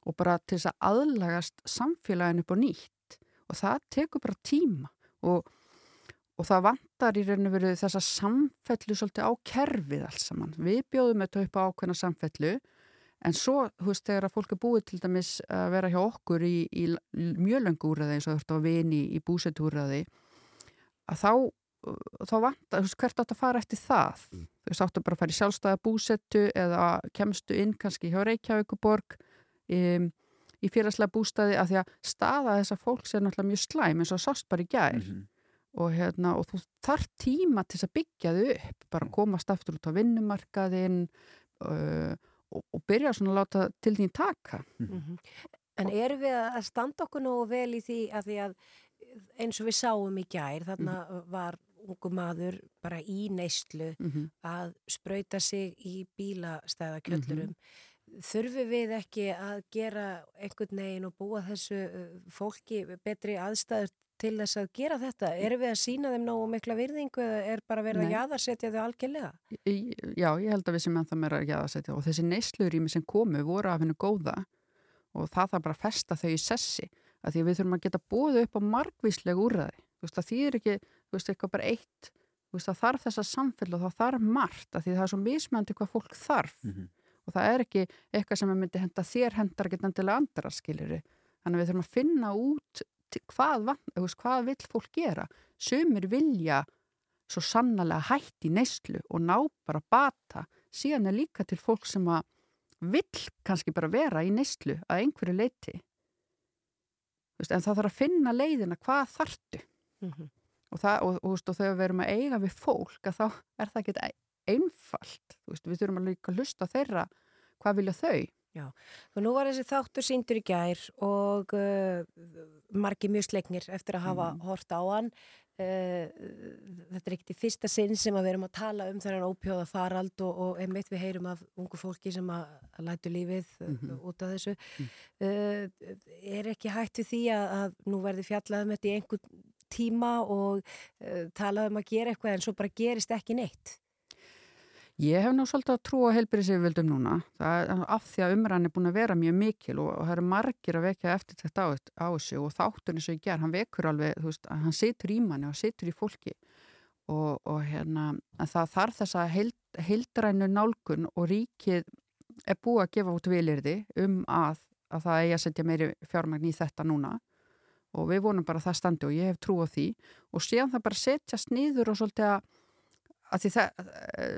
og bara til þess að aðlagast samfélaginu upp á nýtt. Og það tekur bara tíma. Og, og það vantar í raun og veru þessa samfellu svolítið á kerfið alls saman. Við bjóðum þetta upp á ákveðna samfellu. En svo, þú veist, þegar að fólk er búið til dæmis að vera hjá okkur í, í mjög löngu úrraði eins og þú ert á vini í búsetúrraði að þá þá vantar, þú veist, hvert átt að fara eftir það þú veist, bara að fara í sjálfstæða búsettu eða kemstu inn kannski hjá Reykjavíkuborg um, í félagslega bústæði að því að staða þessa fólks er náttúrulega mjög slæm eins og sást bara í gær Mhm. og, hérna, og þú þarf tíma til þess að byggja þau upp, bara komast aftur út á vinnumarkaðinn uh, og, og byrja svona að láta til þín taka. Mhm. En erum við að standa okkur nógu vel í því að því að eins og við sáum í gær, þarna var ungu maður bara í neyslu Mm -hmm. að sprauta sig í bílastæðakjöllurum. Þurfum við ekki að gera einhvern veginn og búa þessu fólki betri aðstæður til þess að gera þetta? Erum við að sína þeim nógu mikla virðingu eða er bara verið Nei. að jaðarsetja þau algjörlega? Já, ég held að við sem ennþá meira að geða setja og þessi neyslurými sem komu voru af hennu góða og það þarf bara að festa þau í sessi að því við þurfum að geta búið upp á margvíslega úrræði. Þú veist að því er ekki, þú veist, eitthvað bara eitt, þú veist að þarf þessa samfélag og það þarf margt að því það er svo mismöndi hvað fólk þarf. Mhm. og það er ekki eitthvað sem að myndi henda þér hendar ekki endilega andra skiliri. Þannig að við þurfum að finna út hvað, veist, hvað vill fólk gera. Sumir vilja svo sannlega hætti neyslu og ná bara bata. Síðan er líka til fólk sem að vill kannski bara vera í neyslu að einhverju leiti veist, en það þarf að finna leiðina hvað þartu Mhm. og, það, og, og, og þegar við erum að eiga við fólk þá er það ekki einfalt Þú veist, við þurfum að líka að hlusta á þeirra hvað vilja þau Og nú var þessi þáttur síndur í gær og uh, margi mjög slegnir eftir að hafa Mhm. hort á hann. Uh, þetta er ekkert í fyrsta sinn sem við erum að tala um þennan ópjóða farald og, og einmitt við heyrum af ungu fólki sem að, að lætu lífið Mhm. uh, út af þessu. Uh, er ekki hægt við því að, að nú verði fjallað um þetta í einhver tíma og uh, talað um að gera eitthvað en svo bara gerist ekki neitt? Ég hef nú svolítið að trúa heilbyrðisiföldum núna. Það af því að umræðan er búin að vera mjög mikil og, og það eru margir að vekja eftir þetta á, á þessu og þátturinn sem ég ger, hann vekur alveg, þú veist, hann situr í manni og situr í fólki. Og, og hérna, það þarf þess að heild, heildrænu nálgun og ríkið er búið að gefa út vilirði um að, að það eigi að setja meiri fjármagn í þetta núna og við vonum bara að það standi og ég hef trú á því og síðan það bara setjast niður og svolítið að að það,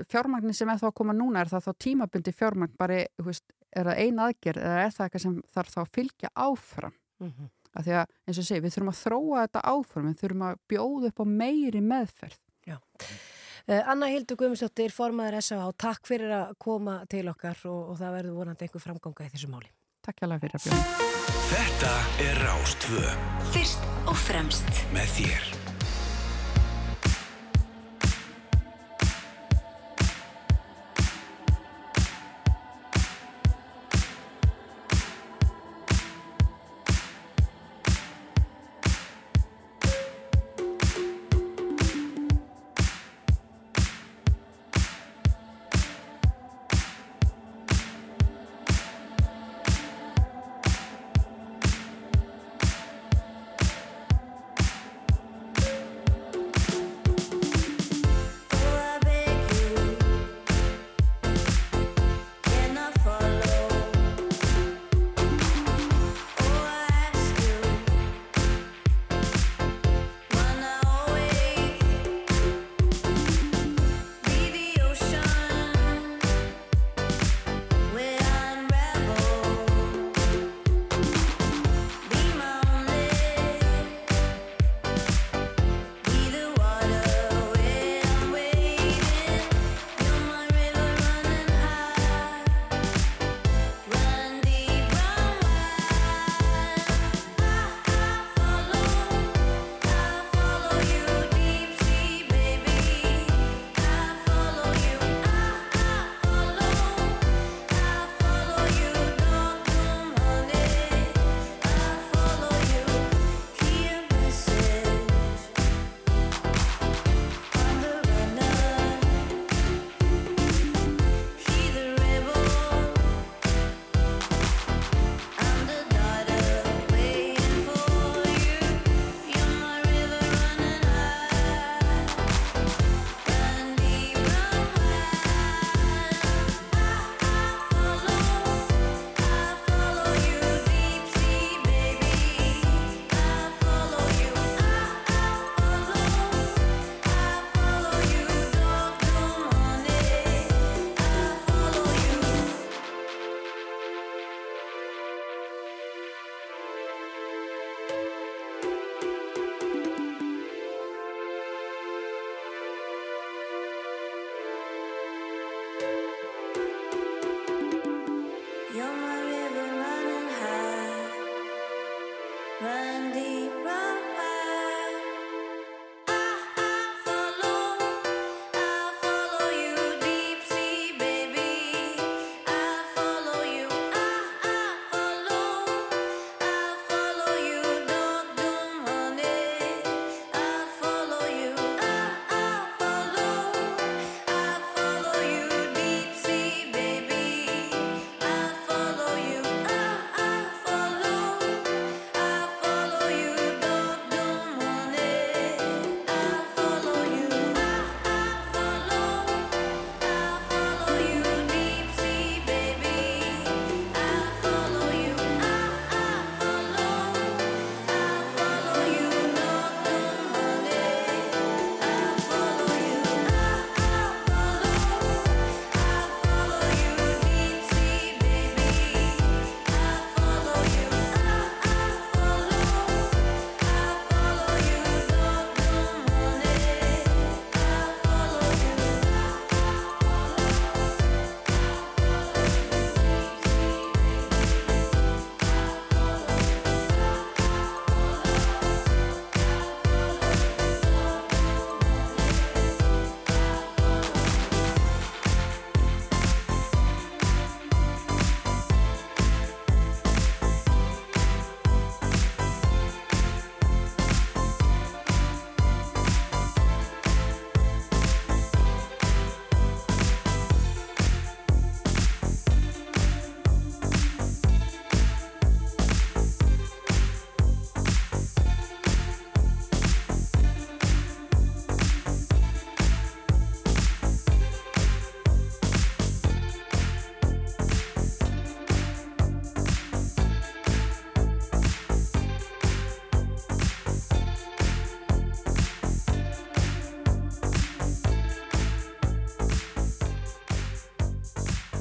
fjármagnin sem er þá að koma núna er það þá tímabundi fjármagn bara, veist, er það ein aðgerð eða er það eitthvað sem þarf þá að fylgja áfram Mm -hmm. að því að, eins og segi, við þurfum að þróa þetta áfram við þurfum að bjóða upp á meiri meðferð Uh, Anna Hildur Guðmundsdóttir, formaður S.A.A. Takk fyrir að koma til okkar og, og það verður vonandi einhver framganga í þessu máli. Takk hjá fyrir að bjóða. Þetta er Rástvö Fyrst og fremst. Með þér.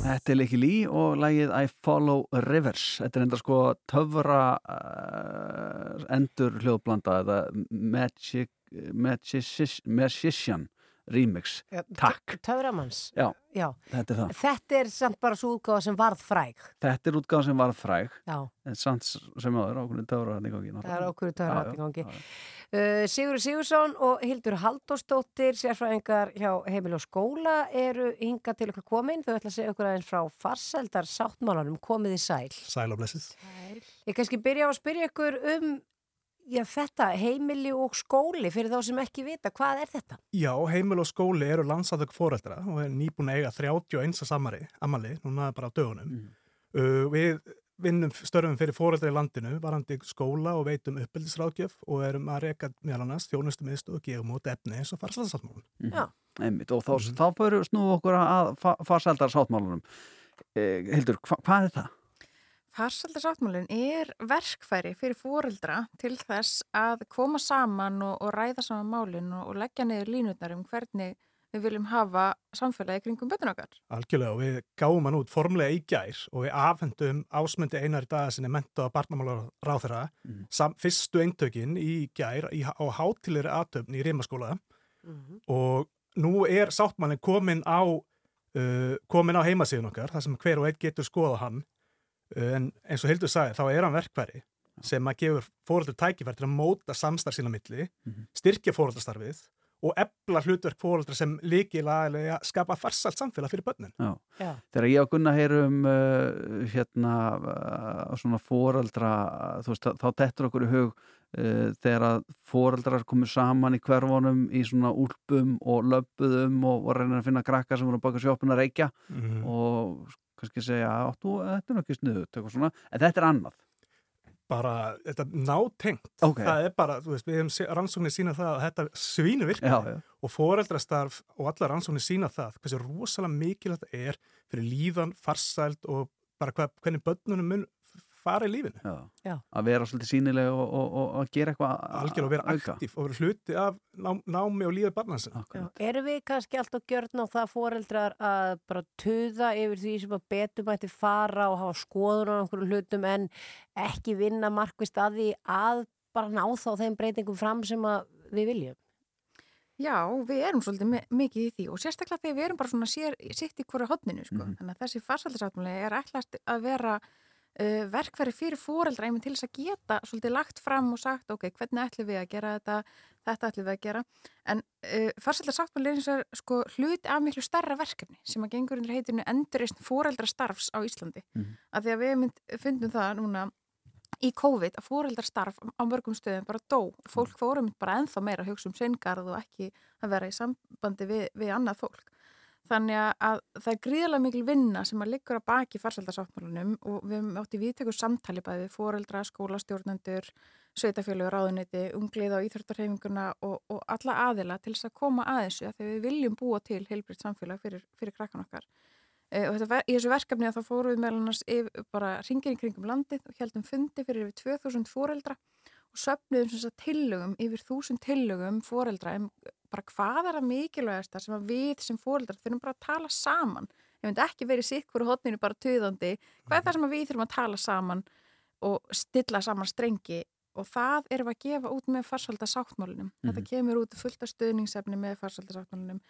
Þetta er Liki Lý og lagið I Follow Rivers. Þetta er enda sko töfra uh, endur hljóðblanda eða magic, magician remix. Já, Takk. Töframanns. Já, Já. þetta er það. Þetta er samt bara svo útgáða sem varð fræg. Þetta er útgáð sem var fræg Já, en samt sem áður ákveðin töfra hann í gangi. það er okkur töfra Já, í gangi. já. Uh, Sigur Sigursson og Hildur Haldósdóttir, sérfræðingar hjá Heimil og Skóla eru hinga til okkur komin. Þau ætla að segja okkur aðeins frá farseldar sáttmálanum, komið í sæl. Sæl og blessið. Ég kannski byrja á að spyrja ykkur um já, þetta, heimili og skóli fyrir þá sem ekki vita, hvað er þetta? Já, heimil og skóli eru landsatök foreldra og er nýbúin að eiga 31 samari, amali, núna bara á dögunum. Uh, við vinnum störfum fyrir foreldra í landinu, varandi skóla og veitum uppeldisráðgjöf og erum að reka meðal annars þjónustum miðstu og gefum út efni eins og farsaldarsáttmálun. Já. Einmitt, og þá, þá fyrir snú okkur að fa farsældar sáttmálunum. Eh, Hildur, hva, hvað er það? Farsaldarsáttmálinn er verkfæri fyrir fóreldra til þess að koma saman og, og ræða saman málinn og, og leggja niður línutnar um hvernig við viljum hafa samfélagi kringum bötun okkar. Algjörlega og við gáum hann út formlega í gær og við afhendum ásmundi einar í dag sem er mentað á barnamálar ráþera Mhm. sam, fyrstu eintökin í gær í, á hátilegri aðtöfn í Rimaskóla og nú er sáttmálinn komin á uh, komin á heimasíðun okkar þar sem hver og einn getur skoða hann en eins og Hildur sagði þá er hann verkværi sem að gefur fóröldur tækifæri til að móta samstarf sína milli, styrkja fóröldarstarfið og ebla hlutverk fóröldra sem líkilega að skapa farsalt samfélag fyrir börnin. Já. Já. Þegar ég og Gunnar heyrum uh, hérna uh, svona fóraldra, þú veist, þá dettur okkur í hug uh, þegar að fóraldrar komur saman í hverfunum í svona úlpum og löpuðum og, og reynir að finna krakka sem voru baka sjóppin að reykja Mhm. og kannski segja, áttu, þetta er nokkið svona, en þetta er annað. Bara, þetta er nátengt. Ok. Það er bara, þú veist, við hefum rannsóknir sína það að þetta svínu virkni og foreldrastarf og allar rannsóknir sína það hversu rosalega mikilvægt það er fyrir líðan, farsæld og bara hva, hvernig börnunum mun fara í lífinu. Já. Já. Að vera svolítið sínileg og, og, og, og gera eitthvað Algjörlega að vera auka. aktíf og vera hluti af ná, námi og lífið barnansinn. Já. Erum við kannski alltaf gjörn á það fóreldrar að bara tuða yfir því sem að betur mætti fara og hafa skoðun á einhverjum hlutum en ekki vinna markvist að því að bara ná þá þeim breytingum fram sem að við viljum? Já, við erum svolítið mi- mikið í því og sérstaklega þegar við erum bara svona sér, sitt í hverju hodninu, sko. Mhm. Þannig að þessi farsaldarsáttmáli er ætlast að vera uh, verkfæri fyrir fóreldra einmitt til þess að geta svolítið lagt fram og sagt, ok, hvernig ætlum við að gera þetta, þetta ætlum við að gera. En uh, farsaldarsáttmáli er eins og sko hluti af miklu starra verkefni sem að gengur undir heitinu endurist fóreldrastarfs á Íslandi. Mhm. Af því að við mynd, fundum það núna í COVID að fóreldarstarf á mörgum stöðum bara dó fólk fórum bara ennþá meira að hugsa um seingarð og ekki að vera í sambandi við, við annað fólk. Þannig að, að það er gríðarlega mikil vinna sem að liggur að baki farsaldarsáttmálunum og við höfum átt í viðtekur samtali bæði fóreldra, skólastjórnendur, sveitafjölu, ráðuneti, unglið á íþróttarhefinguna og, og alla aðila til þess að koma að þessu að þegar við viljum búa til heilbritt samfélag fyrir, fyrir krakkan okkar. Uh, og þetta, í þessu verkefni að þá fórum við meðal annars bara ringin í kringum landið og heldum fundi fyrir yfir 2000 fóreldra og söfnuðum sem sagt tillögum yfir 1000 tillögum fóreldra um bara hvað er að mikilvægasta sem að við sem fóreldrar þurfum bara að tala saman ef þetta ekki verið sitt hverju hotninu bara töðandi hvað er það sem að við þurfum að tala saman og stilla saman strengi og það erum við að gefa út með farsaldasáttmálinum þetta Mhm. kemur út fullt af stöðningsefni með farsaldasáttmálinum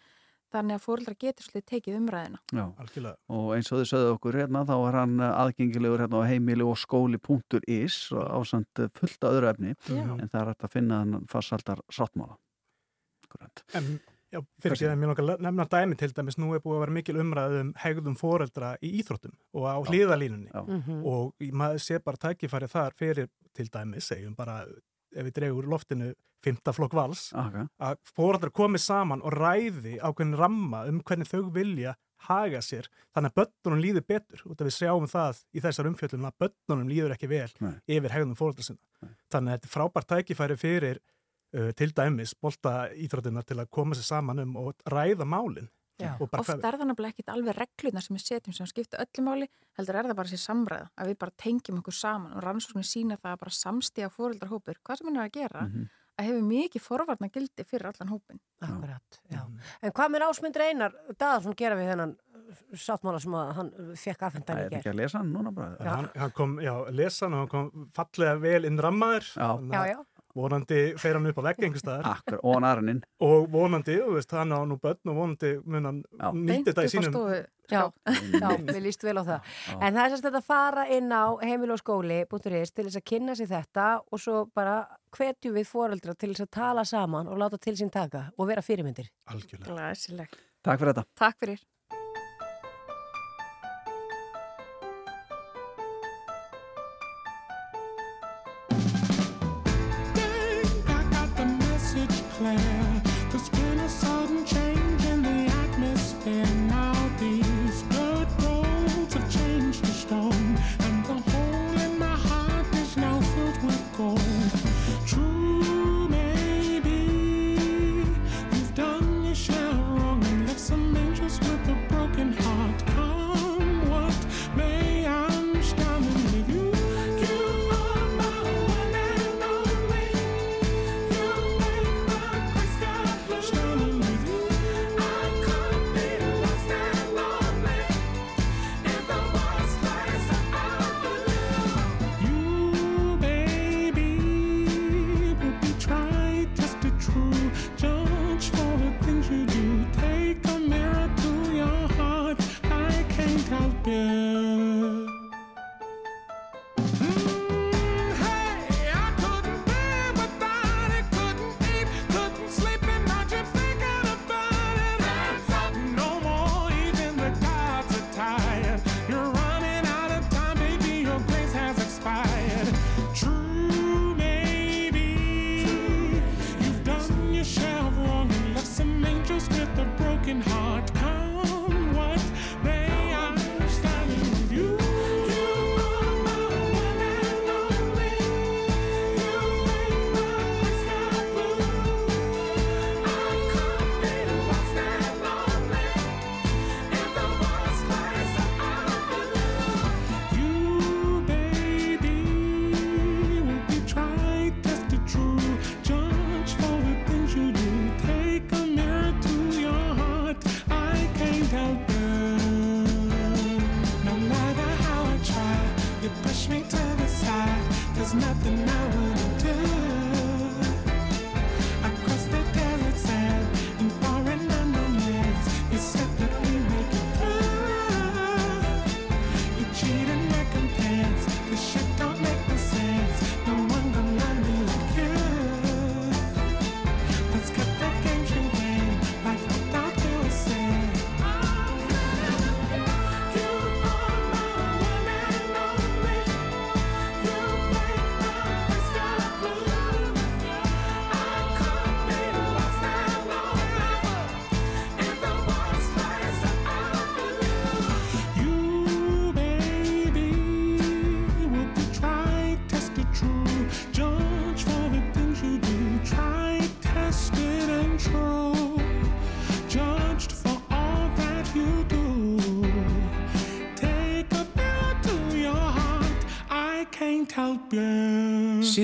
þannig að fóreldrar getur svolítið tekið umræðina Já. Algjörlega. og eins og þið sögðu okkur hérna þá er hann aðgengilegur hérna á heimili og skóli.is og ásand fullt af öðru efni Já. en það er að finna hann farsaldar sáttmála Akkurat. En já, fyrir að mér langar að nefna dæmi til dæmis, nú er búið að vera mikil umræð um hegðum foreldra í íþróttum og á Já. hliðalínunni Já. Mhm. og maður sé bara tækifæri þar fyrir til dæmis, segjum bara ef við dregur úr loftinu fymta flokk vals Aka. að foreldrar komi saman og ræði ákveðin ramma um hvernig þau vilja haga sér, þannig að börnunum líður betur út af við sjáum það í þessar umfjöllum að börnunum líður ekki vel Nei. yfir hegðum foreldrar sinna. Þannig að þetta er frábært tækifæri fyrir uh, til dæmis bolta íþróttina til að koma sér saman um og ræða málinn. Ofta hvað... er það náttúrulega ekkit alveg reglurnar sem við setjum sem skipta öllumáli, heldur er það bara sér samræða að við bara tengjum okkur saman og rannsóknir sína það að bara samstíða fóröldarhópur, hvað sem við erum að gera mm -hmm. að hefur mikið forvarna gildi fyrir allan hópin. Akkurat, já. En hvað mér ásmundur einar, Daðarsson gera við þennan uh, sáttmála sem hann uh, fekk aðfendan í gerð? Það er ekki að lesa hann núna bara. Já, hann, hann kom, já, lesa hann og hann kom fallega vel inn rammaður. Já, já, já vonandi fer hann upp á vegg einhver staðar. Akkur, og hann aðraninn og vonandi, veist, hann á nú börn og vonandi mun hann nýtti þetta í sínum Já, já, við líst vel á það. Já, já. en það er sérst að fara inn á heimil og skóli búintur ís til þess að kynna sér þetta og svo bara hvetju við foreldra til þess að tala saman og láta til sín taka og vera fyrirmyndir. Algjörlega. Læsilegt. Takk fyrir þetta. Takk fyrir.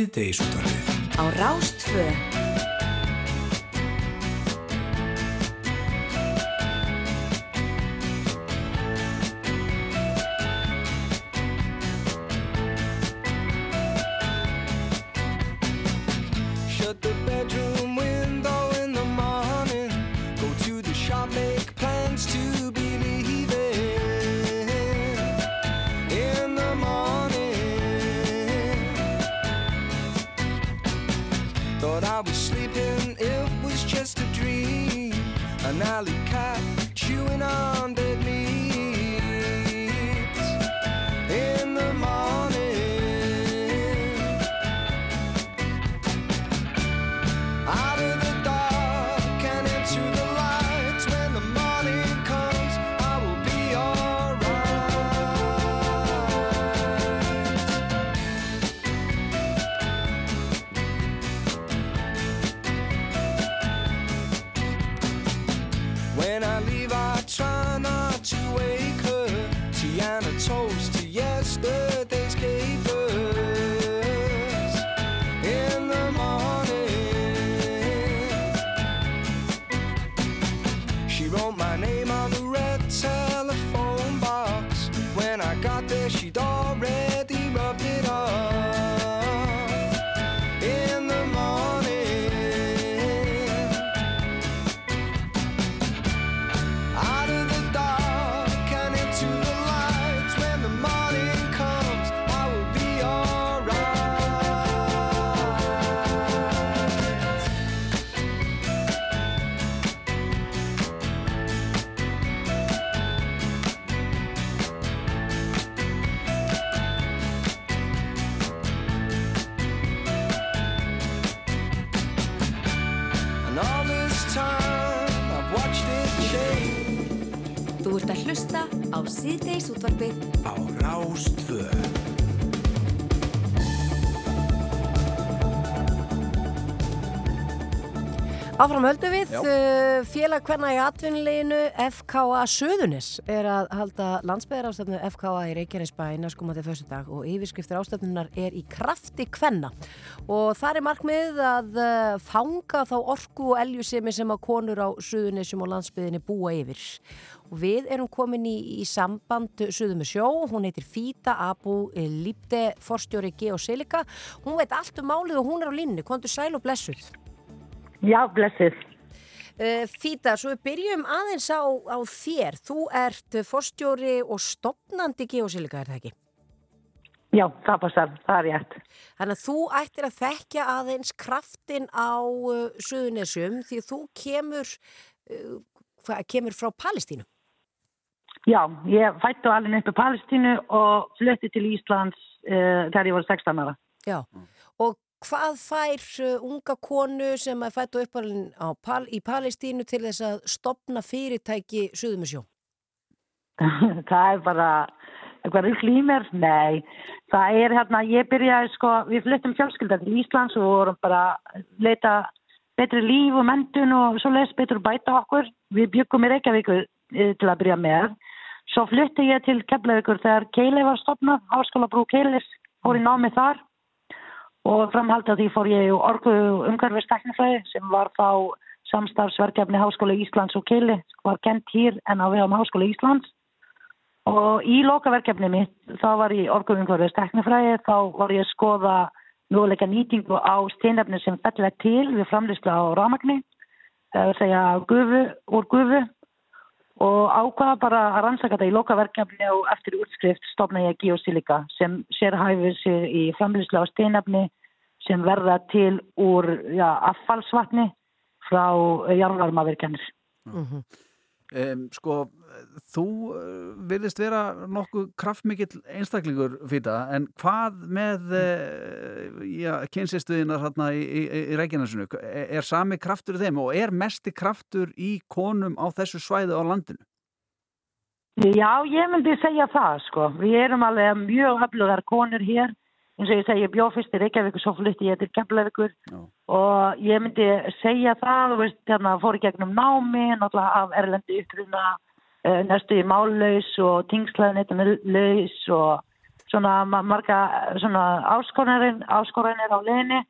síðdeisútvarfið á Rástföð Áfram höldum við, uh, félag hverna í atvinnuleginu FKA Suðunis er að halda landsbyðarástöfnu FKA í Reykjanesbæ næskumandi fyrstu dag og yfirskriftir ástöfnunar er í krafti kvenna og það er markmið að uh, fanga þá orku og eljusemi sem að konur á Suðunisjum og landsbyðinni búa yfir. Og við erum komin í, í samband Suðu með sjó, hún heitir Fíta Abu Lípte, forstjóri Geosilika. Hún veit allt um málið og hún er á línni, kontur sæl og blessuð. Já, blessið. Uh, Fíta, svo við byrjum aðeins á, á þér. Þú ert forstjóri og stopnandi geosilika, er það ekki? Já, það passar, það er rétt. Þannig að þú ættir að þekkja aðeins kraftin á uh, Suðunesjum því að þú kemur, uh, hvað, kemur frá Palestínu. Já, ég fættu alveg upp í Palestínu og flutti til Íslands uh, þegar ég var 16 ára. Já, og hvað fær uh, unga konu sem er fætt og uppalinn Pal í Palestínu til þess að stopna fyrirtæki Suðunesjó? það er bara eitthvað mér? Nei, það er hérna, ég byrjaði sko, við fluttum fjölskylda til Íslands og vorum bara leita betri líf og mentun og svo les betur bæta okkur. Við byggum í Reykjavíkur eh, til að byrja með. Svo flutti ég til Keflavíkur þegar Keili var stopnað, Háskóla Brú Keilis, fór í námið þar og framhaldið því fór ég orgu umhverfisteknifræði sem var þá samstarfsverkefni Háskóla Íslands og Keili, var kent hér en á vegum Háskóla Íslands. Og í lokaverkefni mitt þá var ég orgu umhverfisteknifræði, þá var ég að skoða möguleika nýtingu á steinefni sem fellur til við framlýslu á rámagni, það er að segja gufu, úr gufu og ákvaða bara að rannsaka þetta í lokaverkefni og eftir útskrift stofna ég Geosilika sem sérhæfir sig í framlýslu á steinefni sem verða til úr ja, affallsvatni frá jarðvarmavirkjanir. Um, sko, þú uh, virðist vera nokkuð kraftmikill einstaklingur fýta, en hvað með uh, já, kynsistuðinar hérna í, í, í Reykjanesinu er, er sami kraftur í þeim og er mesti kraftur í konum á þessu svæðu á landinu? Já, ég myndi segja það sko. Við erum alveg mjög öflugar konur hér. Eins og ég segi, ég bjóð fyrst í Reykjavík og svo flytti ég til Keflavíkur. Og ég myndi segja það, þú veist, hérna fór í gegnum námi, náttúrulega af erlendi uppruna, uh, næstu í mállaus og tingslæðinettanlaus og svona ma- marga svona áskoranir, áskoranir á leginni,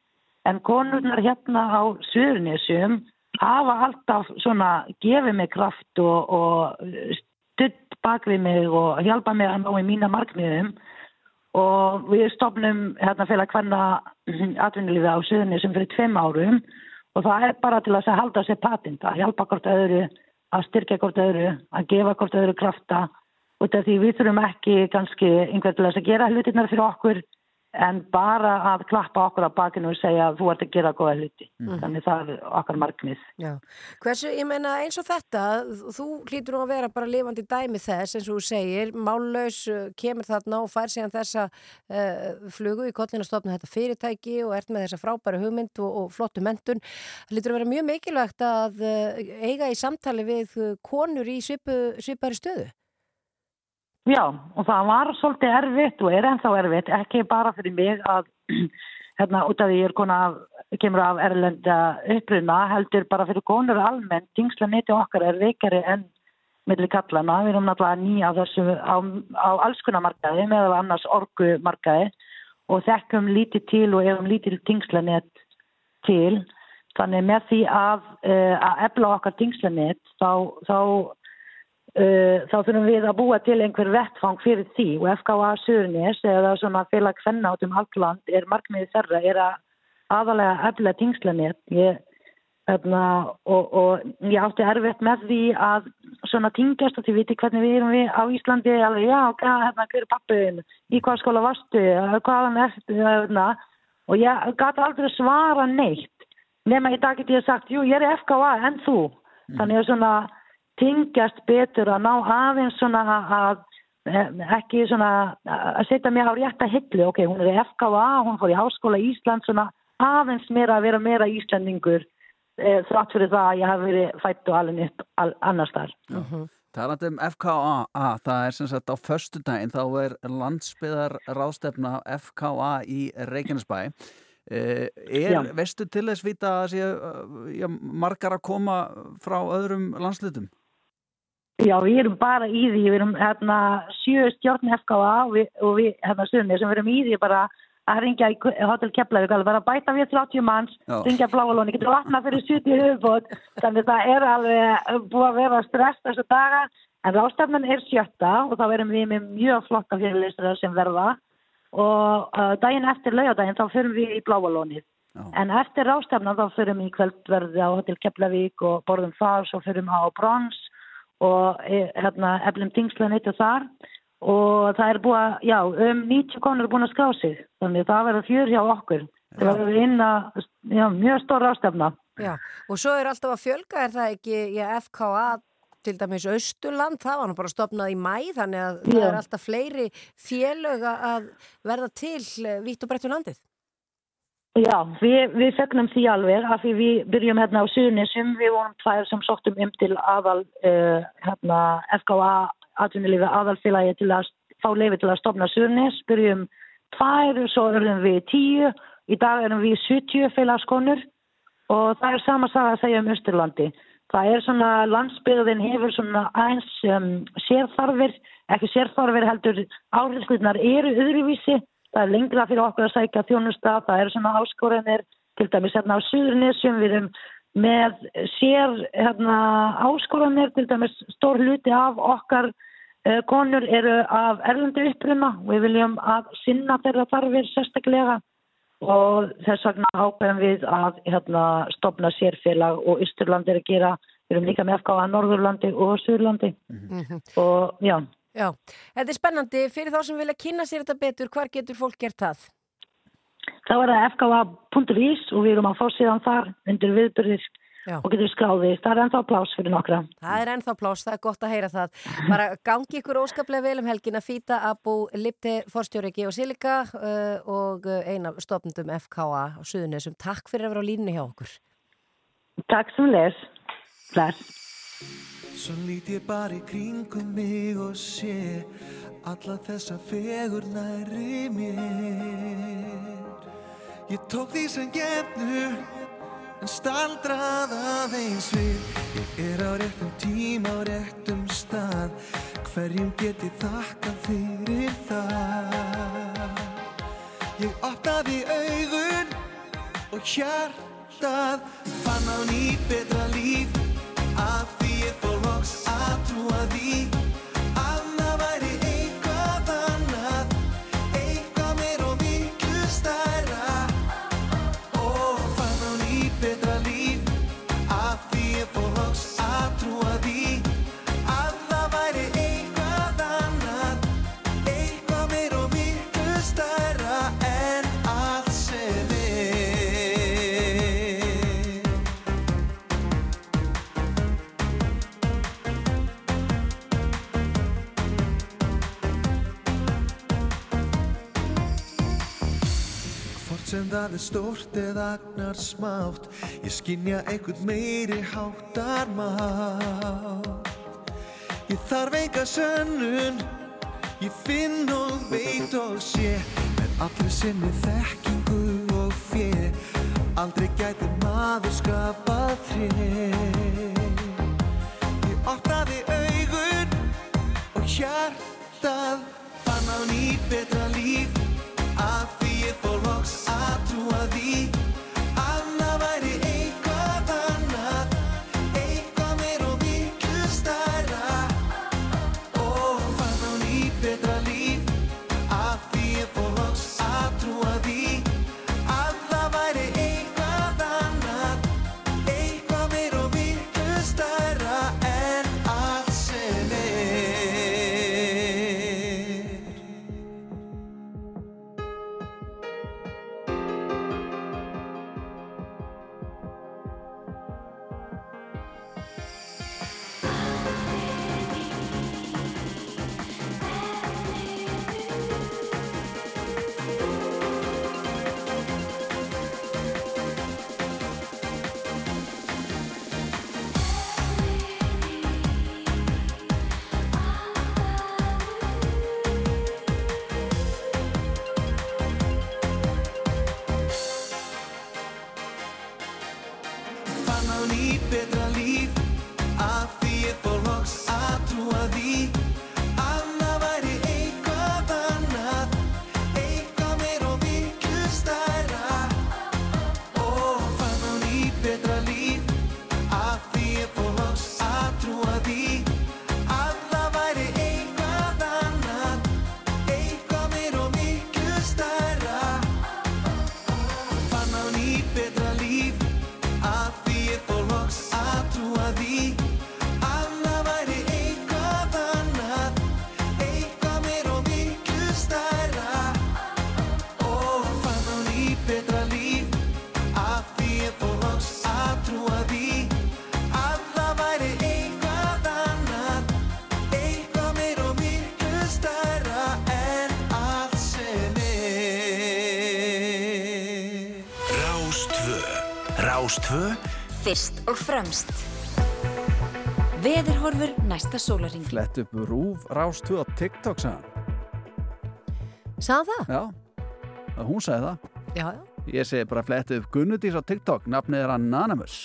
en konurnar hérna á Suðurnesjum hafa alltaf svona gefið mig kraft og, og stutt bak við mig og hjálpa mig að ná í mína markmiðum og við stopnum hérna félag hverna atvinnulífi á Suðunni sem fyrir tveim árum. Og það er bara til að halda sér patent, að hjálpa hvort öðru, að styrkja hvort öðru, að gefa hvort öðru krafta. Og því við þurfum ekki kannski einhvern til að gera hlutinnar fyrir okkur en bara að klappa okkur á bakinu og segja að þú ert að gera góða hluti. Mhm. Þannig það er okkar markmið. Já. Hversu, ég meina eins og þetta, þú hlýtur nú að vera bara lifandi dæmi þess eins og þú segir, mállaus uh, kemur þarna og fær síðan þessa uh, flugu í kollin að stopna þetta fyrirtæki og ert með þessa frábæra hugmynd og, og flottu mentun. Það hlýtur að vera mjög mikilvægt að uh, eiga í samtali við uh, konur í svipu, svipari stöðu. Já, og það var svolítið erfitt og er ennþá erfitt, ekki bara fyrir mig að, hérna, út af því ég er kona af, kemur af erlenda uppruna, heldur bara fyrir konur almennt, tingsla neti okkar er veikari enn milli kallana, við erum náttúrulega nýja þessu, á, á allskunnamarkaði, meðal annars orgumarkaði og þekkum lítið til og hefum lítið tingslanett til, þannig með því að, uh, að efla okkar tingslanett, þá, þá þá þurfum við að búa til einhver vettfang fyrir því. Og FKA Suðurnes eða svona félag fenn át um allt land er markmiði þeirra er að aðalega efla tingslanett ég, hérna, og, og ég átti erfitt með því að svona tingjast og því viti hvernig við erum við á Íslandi. Alveg já, hvað, hérna, hver er pappiðin í hvað skóla varstu, hvaðan ertu hérna, og ég gæti aldrei svara neitt. Nema í dag get ég sagt, jú, ég er FKA en þú, þannig að svona tingjast betur að ná aðeins svona að ekki svona að setja mér á rétta hillu, ok, hún er í FKA, hún fór í Háskóla Ísland, svona aðeins meira að vera meira Íslandingur e, þrátt fyrir það að ég hafi verið fætt og alveg upp al, annars þar. Talandi um FKA, það er sem sagt á föstudaginn þá er landsbyðar ráðstefna FKA í Reykjanesbæ. Eh, er, Já. veistu til þess vita að sé eh, já, margar að koma frá öðrum landslutum? Já, við erum bara í því, við erum hérna sjö stjórn FKA og við, og við hérna sunnir sem við erum í því bara að ringja í Hotel Keflavík, alveg bara bæta við 30 manns, Já. ringja bláalóni, getur vatna fyrir 70 höfubót, þannig það er alveg búið að vera stress þessu daga, en rástefnan er sjötta og þá erum við með mjög flotta fyrirlistur sem verða. Og uh, daginn eftir laugadaginn þá förum við í bláalónið. En eftir rástefnan þá förum við í kvöldverði á Hotel Keflavík og borðum þar, svo förum við á Brons og eh, hérna eflum tingslan eitt og þar og það er búið að, já, um 90 konur er búin að skrá sig, þannig að það verður fjör hjá okkur. Það verður inn að, já, mjög stór ástefna. Já, og svo er alltaf að fjölga, er það ekki, já, FKA til dæmis Austurland, það var nú bara stopnað í mæ, þannig að það Já. er alltaf fleiri félög að verða til eh, vítt og breyttu landið. Já, við, við fegnum því alveg af því við byrjum hérna á Suðunisum, við vorum tvær sem sóttum um til aðal, uh, hérna, FKA, atvinnulífi aðalfélagi til að fá leifi til að stopna Suðunis, byrjum tvær, svo erum við tíu, í dag erum við 70 félagskonur og það er sama saga að segja um Östurlandi. Það er svona, landsbyggðin hefur svona aðeins um, sérþarfir, ekki sérþarfir heldur áhrifsluðnar eru öðruvísi, það er lengra fyrir okkur að sækja þjónusta, það er svona áskoranir, til dæmis hérna á Suðurnesjum, við erum með sér hérna, áskoranir, til dæmis stór hluti af okkar uh, konur eru af erlendu uppruna, við viljum að sinna þeirra þarfir sérstaklega. Og þess vegna ákveðum við að hérna, stopna sérfélag. Og Ísturland er að gera, við erum líka með FKA Norðurlandi og Suðurlandi. Og já. Já, þetta er spennandi fyrir þá sem vilja kynna sér þetta betur, hvar getur fólk gert það? Þá er það fka.is og við erum að fá síðan þar undir viðbyrðir Já. og getur skráðið. Það er ennþá plás fyrir nokkra. Það er ennþá pláss, það er gott að heyra það. Bara gangi ykkur óskaplega vel um helgina Fýta, Abu, Lipte, Forstjóri Geosilika uh, og uh, eina stofnundum FKA á Suðunisum. Takk fyrir að vera á línni hjá okkur. Takk sem les. Bless. Svo lít ég bara í kringum mig og sé alla þessa fegur næri mér. Ég tók því sem gefnu en staldrað aðeins við. Ég er á réttum tíma á réttum stað, hverjum get ég þakkað fyrir það. Ég opnaði augun og hjartað fann á ný betra líf ég fór loks að trúa það er stórt eða agnar smátt. Ég skinja einhvern meiri háttar mátt Ég þarf enga sönnun. Ég finn og veit og sé. Með allir sinni þekkingu og fjö Aldrei gæti maður skapað tré. Ég opnaði augun og hjartað Fann á ný betra líf. Því ég fór loks að trúa því Rástvö Fyrst og fremst. Veðurhorfur næsta sólaring Flett upp rúf Rástvö á TikTok sagði Sagði það? Já, að hún sagði það. Já, já. Ég segi bara flett upp Gunnudís á TikTok. Nafnið er Anonymous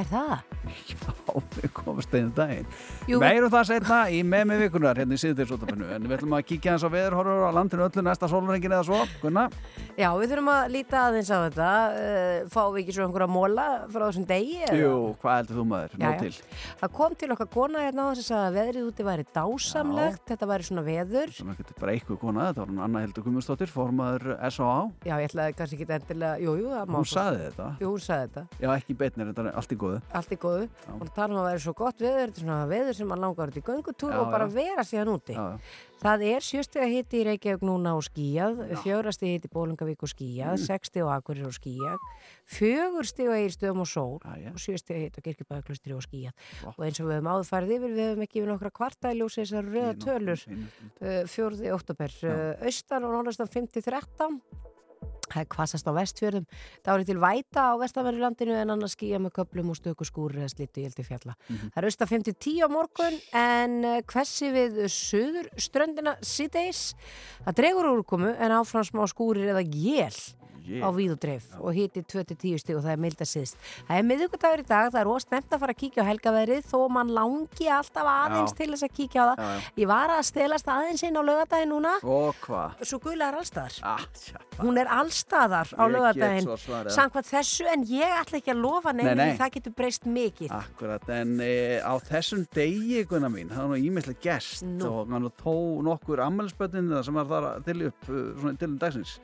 Er það? Já, við komumst einu daginn. Meirum það setna í með með vikunar hérna í síðdegisútafinu en við ætlum að kíkja eins á veðurhorfur á landinu öllu næsta sólurengin eða svo Gunna, Já, við þurfum að líta aðeins á þetta uh, Fáum við ekki svo einhverja móla frá þessum degi? eða? jú, hvað heldur þú maður? Já, já. Það kom til okkar kona hérna á þess að veðrið úti væri dásamlegt, þetta væri svona veður. Svona getur bara eitthvað kona, þetta var hún Anna Hildur Gummustóttir, formaður S.A.A. Já. Og það er að vera svo gott veður, þetta er svona veður sem mann langar út í göngutúr Já, og bara vera síðan úti. Það er sjöstega hitti í Reykjavík núna og skíjað, fjórasti hitti í Bólingavík og skíjað, Mm. 60 á Akureyri og skíjað, fjögur stig á Egilstöðum og sól og sjöstega hitti á Kirkjubæðaklustri og skíjað. Og eins og við höfum áður farið yfir, við höfum ekki við nokkra kvarta í ljósi þessar röða tölur, uh, fjórði oktober, uh, austan og norðastan 5-13, Það er hvassast á vestfjörðum. Það árið til væta á vestanverðu landinu en annars skýja með köplum og stöku skúri eða slittu í fjalla. Mhm. Það er austa 5-10 á morgun en eh, hvessi við söður ströndina síðdeis. Það dregur úrkomu en áfram smá skúrir eða jél Jél. á víð og dreif og hiti 2-10 stig og það er milda síðst. Það er miðugudagur í dag, það er ósnemt að fara að kíkja á helgaveðrið þó mann langi alltaf aðeins Já. til þess að kíkja á það. Já, já. Ég var að stelast aðeins inn á lögadaginn núna. Og hvað? Svo gula er allstaðar. Ah. Hún er allstaðar á svarið. samkvæmt þessu en ég ætla ekki að lofa því það getur breyst mikið Akkurat, en e, á þessum degi, Gunnar mín, það var nú ímislega gest Nú. og hann tó nokkur ammælisbötnin sem var þar að til upp svona til dagsins.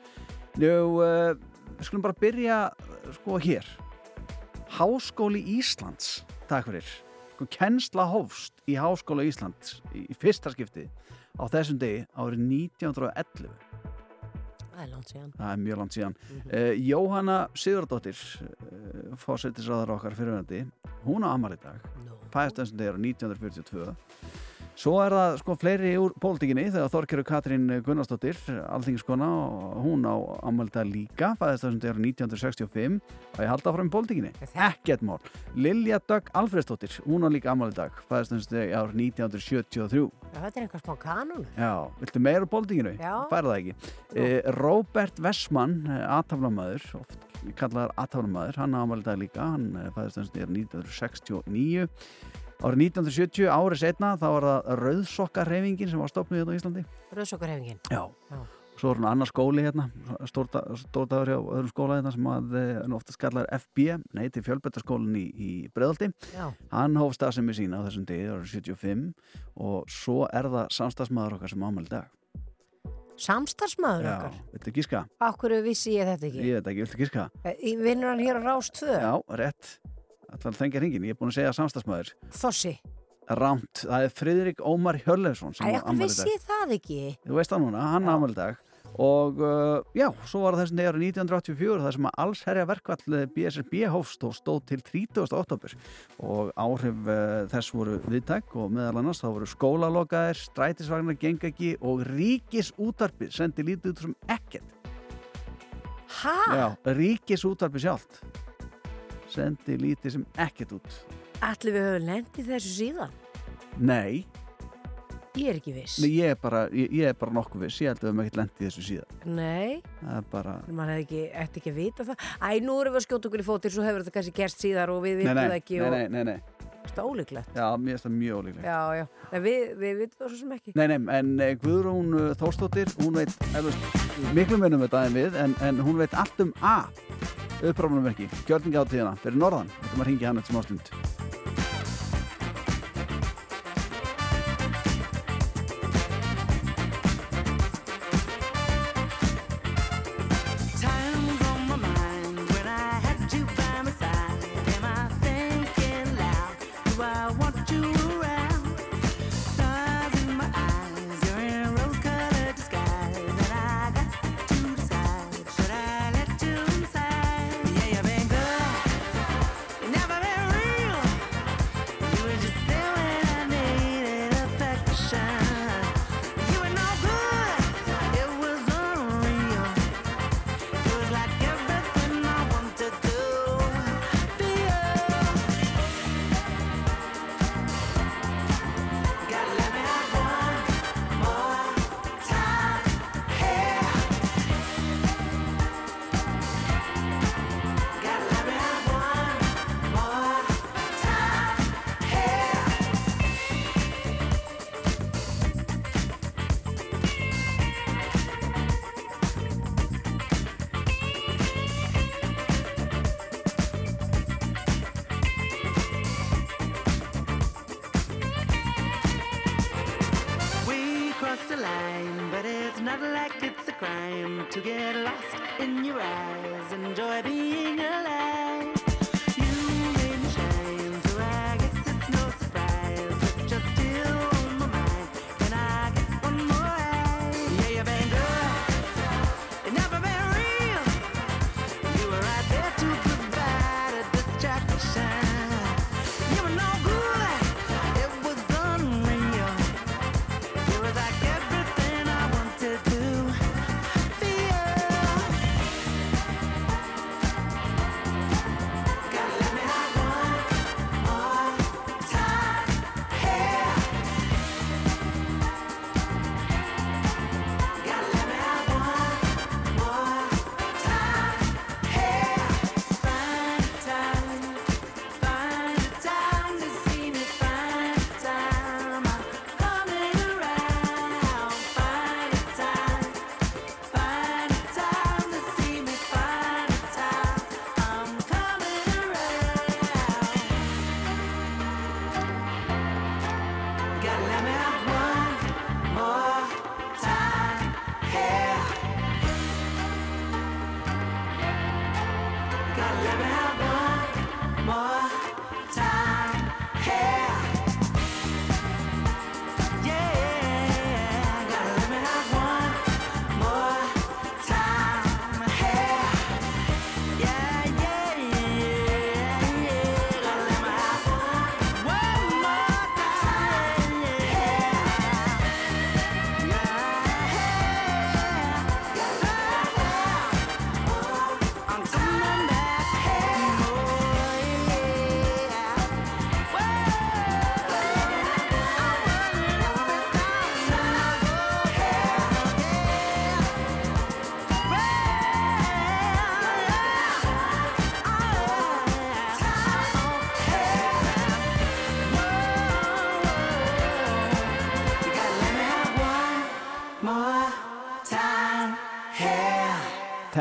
Nú, uh, við skulum bara byrja uh, sko hér. Háskóli Íslands, takk fyrir. Sko, kennsla hófst í Háskóla Íslands í, í fyrsta skipti á þessum degi árið 1911. Það er langt síðan Það er mjög langt síðan. Mhm. uh, Jóhanna Sigurdóttir, uh, fósættisraðar okkar fyrirvændi, hún á ammali dag. No. Fæðist þessum þegar 1942. Svo er það sko fleiri úr pólitíkinni þegar Þorkeru Katrín Gunnarsdóttir, alþingiskona, og hún á ammali dag líka. Fæðist þessum þegar 1965 og ég halda áfram í pólitíkinni. Ekkert mál. Lilja Dögg Alfredsdóttir, hún á líka ammali dag. Fæðist þessum þegar 1973. Já, þetta er einhver smá kanún Já, viltu meira pólitíkinu? Já. Færa það ekki. Eh, Robert Westman, aðtaflamæður, oft kallaðar aðtaflamæður, hann ámæli dag líka, hann eh, fæðist þess að 1969. Árið 1970, árið setna, þá var það Rauðsokkarreyfingin sem var stopnuð hérna á Íslandi. Rauðsokkarhefingin Já. Já. Svo er hann annar skóli hérna, stórdagur hjá öðrum skóla hérna sem að eh, hann oftast kallar FB, nei, til fjölbættaskólinn í, í Breðaldi. Já. Hann hóf stafsemi sína á þessum degi, árið 75 og svo er það samstagsmaður okkar sem ámæli dag. Samstarfsmaður Já, okkar viltu gíska? Akkur vissi ég þetta ekki Ég veit ekki, viltu gíska? Í- Vinnur hann hér á Rás 2 Já, rétt. Ætlar að þengja hringin, ég er búin að segja samstagsmaður. Þossi Rámt, það er Friðrik Ómar akkur afmæli í vissi dag. ég það ekki Þú veist það núna, hann ámæli í dag. Og uh, já, svo var það þessum degi árið 1984 þar sem að allsherja verkvall BSRB hófst og stóð til 30. oktober og áhrif uh, þess voru viðtæk og meðal annars þá voru skólalokaðir, strætisvagnar genga ekki og ríkis útarpið sendi lítið út sem ekkert. Hæ? Já, ríkis útarpið sjálft sendi lítið sem ekkert út. Ætli við höfum lendið þessu síðan Nei, Ég er ekki viss Nei, ég er bara, ég, ég er bara nokkuð viss, ég held að við höfum ekkert lendið þessu síðan. Nei, Það er bara, maður hefði ekki, ætti ekki að vita það Æ, nú erum við að skjóta okkur í fótir svo hefur þetta kannski gerst síðar og við nei, vitum nei, það ekki nei, og... nei, nei, nei. þetta ólíklegt. Já, mér finnst það mjög ólíklegt. Já, já. En við, við vitum það svo sem ekki. Nei, nei, en eh, Guðrún uh, Þórsdóttir, hún veit miklu minnum þetta en við, en, en hún veit allt um A, uppráfnumverki, gjörninga á tíðina, fyrir norðan, þetta maður hringi hann eftir smá stund.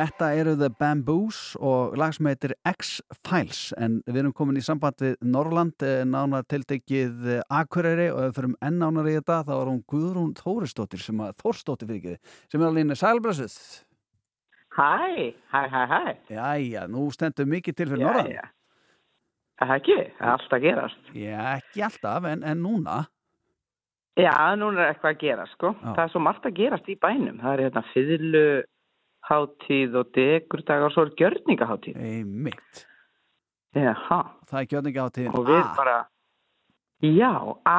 Þetta eru The Bamboos og lag sem heitir X-Files en við erum komin í samband við Norrland, eh, nánar tiltekið eh, Akureyri og ef við förum enn nánar í þetta þá er hún Guðrún Þórisdóttir sem að Þórsdóttir fyrir ekki, sem er alveg sælblessuð. Hæ, hæ, hæ, hæ. Jæja, nú stendur mikið til fyrir Norrland. Jæja. Það er ekki, það er alltaf gerast. Já, ekki alltaf, en, en núna. Já, núna er eitthvað að gera, sko. Það er svo margt að gerast í bænum. Það er hérna fyrlu hátíð og degurdagar og svo er gjörningaháttíð. Einmitt. Það er gjörningaháttíðin Og við bara, já, a,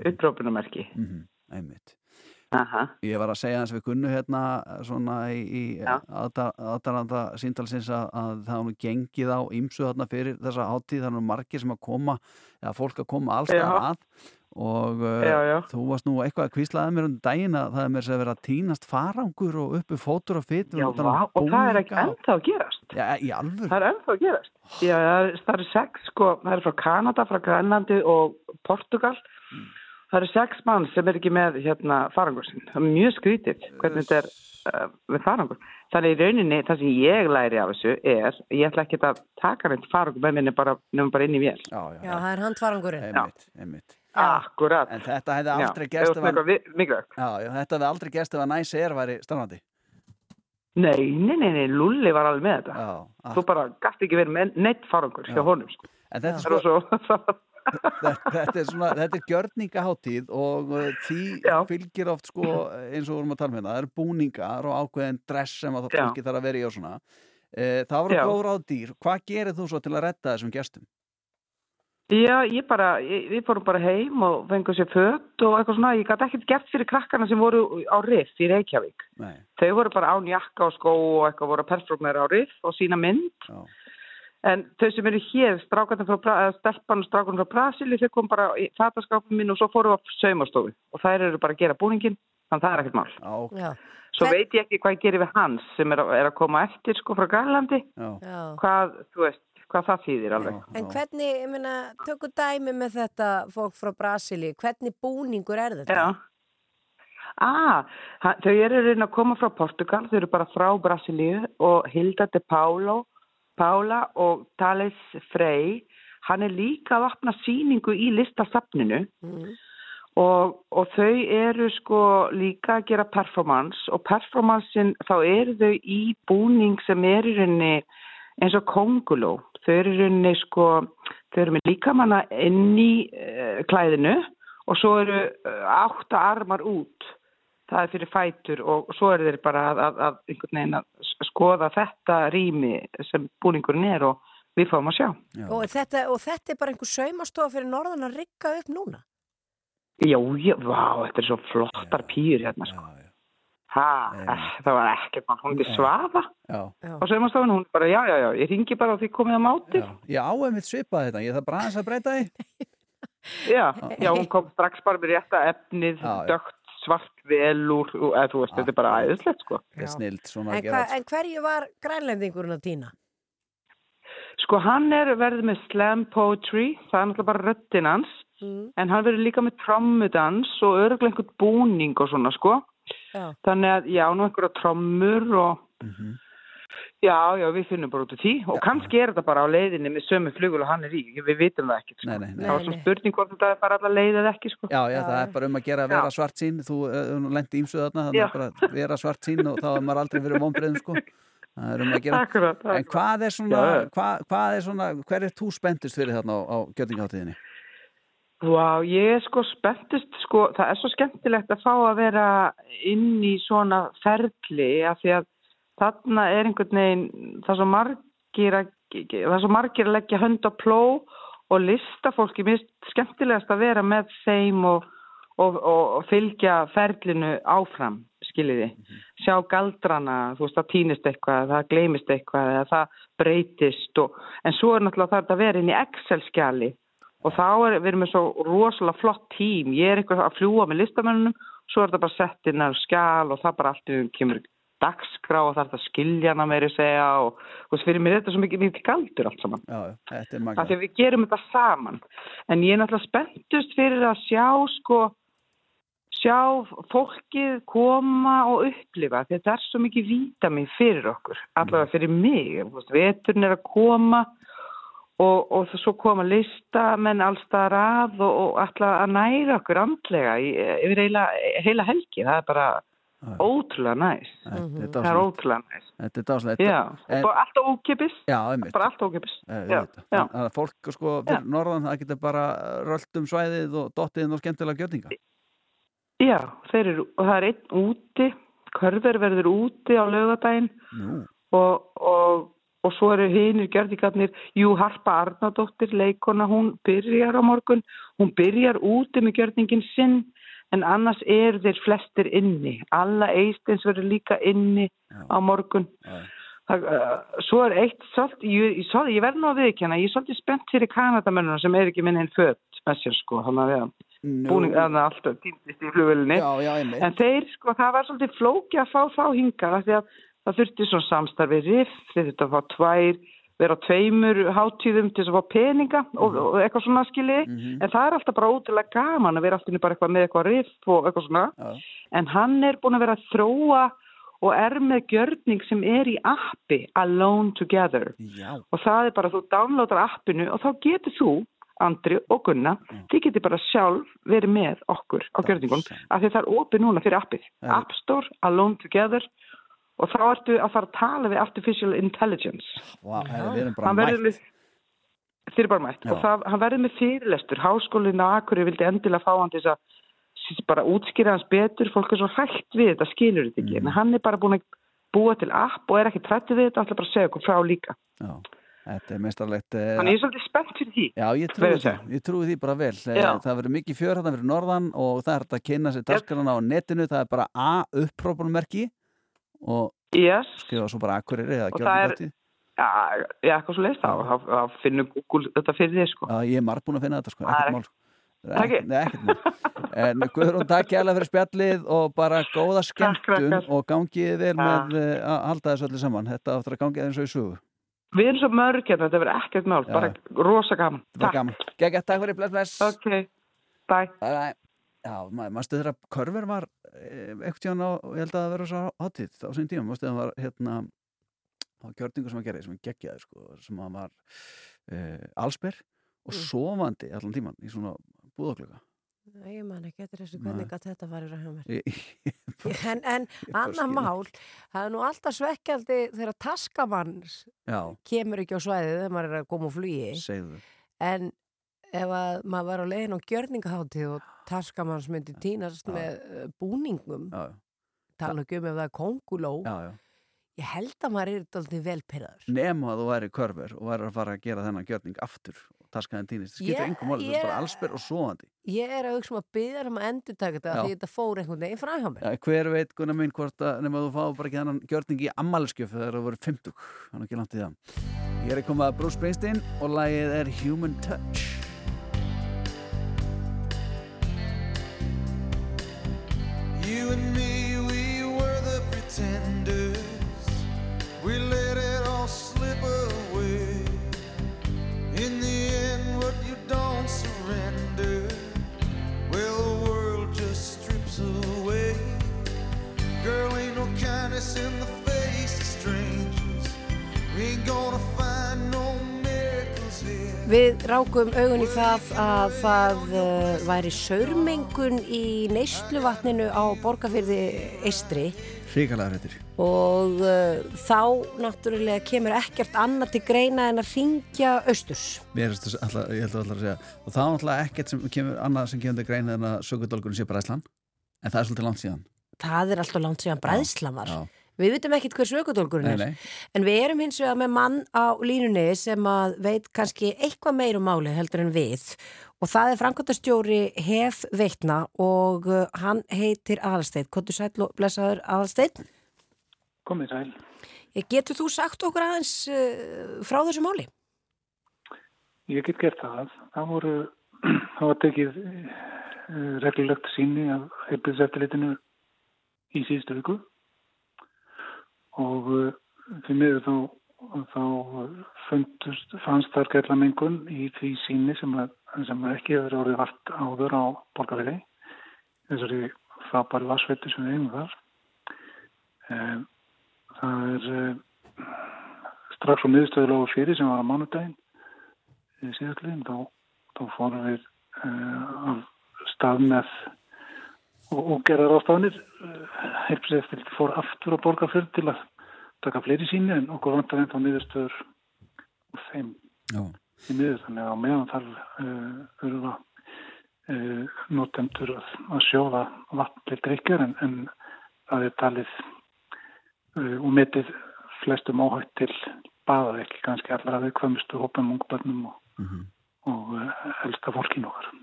upprópunumerki. Mhm, einmitt. Aha. Ég var að segja hans við kunnu hérna svona í, í aðdaranda síntalsins að, að það nú gengið á ymsu þarna fyrir þessa hátíð, það er nú margir sem að koma, eða fólk að koma allstað Já. að og uh, Já, já. þú varst nú eitthvað að kvíslaði mér um daginn að það er mér að vera að tínast farangur og uppi fótur og vá, og það er ekki ennþá að gerast. Já, í alvöru? Það er ennþá að gerast. Já, það er, það er sex, sko, það er frá Kanada, frá Grænlandi og Portugal. Það eru sex mann sem er ekki með hérna farangur sinn. Það er mjög skrítið hvernig þetta er uh, með farangur. Þannig í rauninni, það sem ég læri af þessu er, ég ætla ekki að taka neitt farangur með minni bara, bara inn í vél. Já, Já, það er handfarangurinn. Akkurat. En þetta hefði Já, aldrei ef mikilvægt. Já, já, þetta hefði aldrei gerst ef að næsi er væri starfandi Nei, nei, nei, nei, Lulli var alveg með þetta. Já, Þú bara gæti ekki verið með neitt farangur hjá honum, sko. En þetta er svo, þetta, þetta er svona, þetta er gjörningaháttíð og uh, því fylgir oft sko eins og við vorum að tala með það, það eru búningar og ákveðin dress sem að það Já. fólki þarf að vera í og svona. E, það voru Já. góð ráð dýr. Hvað gerir þú svo til að retta þessum gestum? Já, ég bara, ég, við fórum bara heim og fengum sér fött og eitthvað svona, ég gæti ekkert gert fyrir krakkana sem voru á riff í Reykjavík. Nei. Þau voru bara án jakka og skó og eitthvað voru að perfrúknera á riff og sína mynd. Já. En þau sem eru hér, strákarnir frá, Bra- eða stelpan og strákarnir frá Brasili, þau kom bara í fataskápum minn og svo fórum við á saumastofu og þær eru bara að gera búningin, þannig að það er ekkert mál. Já, ok. Já. Svo veit ég ekki hvað ég gerir við hans sem er að, er að koma eftir sko frá Garlandi. Já. Hvað, þú veist, hvað það þýðir alveg. En hvernig, ég meina, tökum dæmi með þetta fólk frá Brasili, hvernig búningur er þetta? Já. Ah, þau eru reyna að koma frá Portugal, þau eru bara frá Brasilíu og Hilda de Paulo, Paula og Thales Frey, hann er líka að opna síningu í listasafninu og, og þau eru sko líka að gera performance og performancein þá eru þau í búning sem er í rauninni eins og konguló. Þau eru rauninni sko, þau eru með líkamanna inn í uh, klæðinu og svo eru uh, átta armar út. Það er fyrir fætur og svo eru þeir bara að, að, að einhvern veginn að skoða þetta rými sem búningurinn er og við fáum að sjá. Og þetta, og þetta er bara einhver saumastofa fyrir norðan að rigga upp núna? Já, já, vá, þetta er svo flottar pýr hérna, sko. Ha, eh, það var ekkert mann, hún er svafa Já. og sögumastofun, hún bara, já, já, já, ég ringi bara og því komið á máti. Já, einmitt svipað þetta. Ég þarf bara aðeins að breyta því. Já, já, hún kom strax bara með rétta efnið, Já, já. dögt, svart velúr, og eða þú veist, þetta er bara æðislegt, sko. Það er snild svona En, að hva, en hverju var grænlendingurinn að týna? Sko, hann er verið með slam poetry, það er náttúrulega bara röddinn hans, Mm. en hann verið líka með trommudans og örgulega einhvern búning og svona, sko. Já. Þannig að, já, nú einhverja trommur og, já, já, við finnum bara út af því og kannski er þetta bara á leiðinni með sömu flugul og hann er í, við vitum það ekki, sko. Nei, nei, nei. Það var svo spurning hvort þetta er bara alla leiðið ekki, sko. Já, já, það er bara um að gera að vera svart sín. Þú uh, lendi ímsuð þarna, þannig Já. að bara vera svart sín og þá er maður aldrei verið vonbreiðum, sko. Það er um að gera. Akkurat, En hvað er svona, Já, já. hvað, hvað er svona, hver er þú spenntist fyrir þarna á, á gjörningaháttíðinni? Vá, ég er sko spenntist, sko, það er svo skemmtilegt að fá að vera inn í svona ferli af því að þarna er einhvern veginn, það er svo margir að, er svo margir að leggja hönd á pló og lista fólki, mér er skemmtilegast að vera með þeim og, og, og, og fylgja ferlinu áfram, skiljiði, sjá galdrana, þú veist, það týnist eitthvað, það gleymist eitthvað, það breytist og, en svo er náttúrulega það að vera inn í Excel-skjali og þá er við erum með svo rosalega flott tím. Ég er eitthvað að fljúa með listamennunum svo er þetta bara sett inn á skjal og það bara allt um kemur dagskrá og það er þetta skiljana meiri segja og þú veist, fyrir mér er þetta svo mikið, mikið galdur allt saman. Er magna. að við gerum þetta saman. En ég er náttúrulega spenntust fyrir að sjá sko sjá fólkið koma og upplifa þetta er svo mikið vítamin fyrir okkur allavega fyrir mig. Veturinn er að koma og, og svo koma listamenn allstaðar að og, og ætla að næra okkur andlega í, yfir heila, heila helgi það er bara ótrúlega næst Þetta er það er ótrúlega næst Þetta er dáslegt. já, og bara alltaf ókipis Já, einmitt. bara alltaf ókipis Eh, já, auðvitað. já. Þannig að fólk sko fyrir norðan það getur bara rölt um svæðið og dottið inn á skemmtilega gjörninga. Já, þeir eru, og það er einn úti, Körver verður úti á laugadaginn Nú. og, og, og svo eru hinir gjörðingarnir, jú, Harpa Arnardóttir, leikona, hún byrjar á morgun, hún byrjar úti með gjörðingin sinn, en annars eru þeir flestir inni. Alla Eistins verður líka inni á morgun. Það, uh, svo er eitt svolítið, ég, ég, ég, ég verð nú að viðkjanna, ég er svolítið spennt fyrir Kanadamennuna sem er ekki minn einn fött með sér sko, þannig að við Nú. búning, eða alltaf týndist í flugvelinni. Já, já. En þeir, sko, það var svolítið flóki að fá þá hingað af því að það þurfti svona samstarfi riff, þeir þurfti að fá tvær, vera tveimur hátíðum til að fá peninga og, Mhm. og eitthvað svona skilji, en það er alltaf bara ótrúlega gaman að vera alltaf bara eitthvað með eitthvað riff og eitthvað svona, Já. en hann er búin að vera að þróa og er með gjörning sem er í appi, Alone Together Já. og það er bara þú downloadar appinu og þá getur þú Andri og Gunna, þið getur bara sjálf verið með okkur á gjörningun af því það er opið núna fyrir appið. App Store, Alone Together og þá ertu að fara að tala við Artificial Intelligence. Vá, herra, við erum bara Hann verður mætt. með- Þið er bara mætt. Já. og það, hann verður með fyrirlestur. Háskólinn á Akurey vildi endilega fá hann til þess að bara útskýra hans betur. Fólk er svo hægt við þetta, skilur þetta ekki. En hann er bara búin að búa til app og er ekki trættið við þetta, ætla bara segja okkur frá líka. Já, þetta er meistarlegt. eh, Þannig ég er svolítið spennt fyrir því. Já, ég trúi því, ég trúi því bara vel. Eh, Já. Það verður mikið fjör þetta fyrir norðan og það er hægt að kynna sér dagskrana á netinu, það er bara A upprópunmerki og yes. skrifa svo bara akkurir eða er- gjörningatíð. Já, já, eitthvað svo leist þá, þá, þá finnur Google þetta fyrir þig sko. Já, ég er marg búin að finna þetta sko, er ekkert mál. sko. Er Takk. ekkert- Nei, ekkert mál. En Guðrún, takk hérlega fyrir spjallið og bara góða skemmtun og gangið vel með eh, að halda þessu öllu saman. Þetta áttur að gangið eins og í sugu. Við erum svo mörg hérna, þetta verður ekkert mál, bara rosa gaman. Var gaman. Gekka, takk fyrir, bless, bless. Ok, bye. Bye, bye. Já, maður ma stuður að Körver var eh, ekkert hjá hann á, ég held að það vera svo hátíð á sín tíma, maður stuður að hann var hérna á gjörningu sem hann gerði, sem hann geggjaði sko, sem hann var uh, allsber og Mm. sofandi allan tíman í svona búðaklöka Nei, ég man ekki eftir þessu Nei. hvernig gat þetta farið hjá mér. En, en skil mál, það er nú alltaf svekkjaldi þegar taskamanns Já, kemur ekki á svæðið þegar maður er að koma úr flugi. segðu En ef að maður var á leiðin á gjörningaháttíð og taskamanns myndi týnast Já. með eh, búningum, Já, tala ekki um ef það er konguló, ég held að maður er alltaf velpyrraður. Nefn að þú væri Körver og væri að fara að gera þennan gjörning aftur og taskaðin týnist, það skiptir engum máli, þú er bara allsber og sofandi. Ég er að hugsa um að byggja um að endur taka þetta því þetta fór einhvern veginn hjá mér. Hver veit, Gunnar minn, hvort að nema þú fá bara ekki þennan gjörning í ammælskjöf þegar það voru 50, Við rákum augun í það að það uh, væri saurmengun í neysluvatninu á borgarfyrði Eistri Ríkalega hrettir. og uh, þá náttúrulega kemur ekkert annað til greina en að ringja austurs. Mér finnst þess alltaf, ég held að alltaf að segja, og það er alltaf ekkert sem kemur, annað sem kemur til greina en að sögudólkurinn sé bara æslan, en það er svolítið langt síðan. Það er alltaf langt síðan bræðslan var. Já. Við vitum ekkert hver sökudólkurinn Nei, er. nei. En við erum hins vegar með mann á línunni sem að veit kannski eitthvað meir um málið heldur en við og það er framkvæmtastjóri Hef Veitna og uh, hann heitir Aðalsteinn. Kottu sæll og blessaður Aðalsteinn. Komið sæl. Getur þú sagt okkur aðeins uh, frá þessu máli? Ég get gert það. Það voru, það var tekið uh, reglulegt síni af heilbyrðseftilitinu í síðustu viku og uh, því miður þá, þá fundust, fannst þar gerla mengun í því síni sem, að, sem ekki hefur orðið vart áður á borgarvegi þessari frábæri vassveitu sem við eigum þar. Um, það er uh, strax á miðstöðulega fyrir sem var á mánudaginn síðastliðin þá, þá fórum við uh, af stað með og, og gera ráðstafanir. Uh, heilbríðseftir fór aftur á borgarfjörð til að taka fleiri síni en okkur vantar ennþá miðurstöður og þeim Já. í miður. Þannig að á meðan þarf uh, örfa uh, notendur að, að sjóða vatn til drikkjar en, en það er talið uh, og metið flestum áhægt til baða ekki kannski allra viðkvæmustu hópum ungbönnum og, og uh, elsta fólkinu okkar.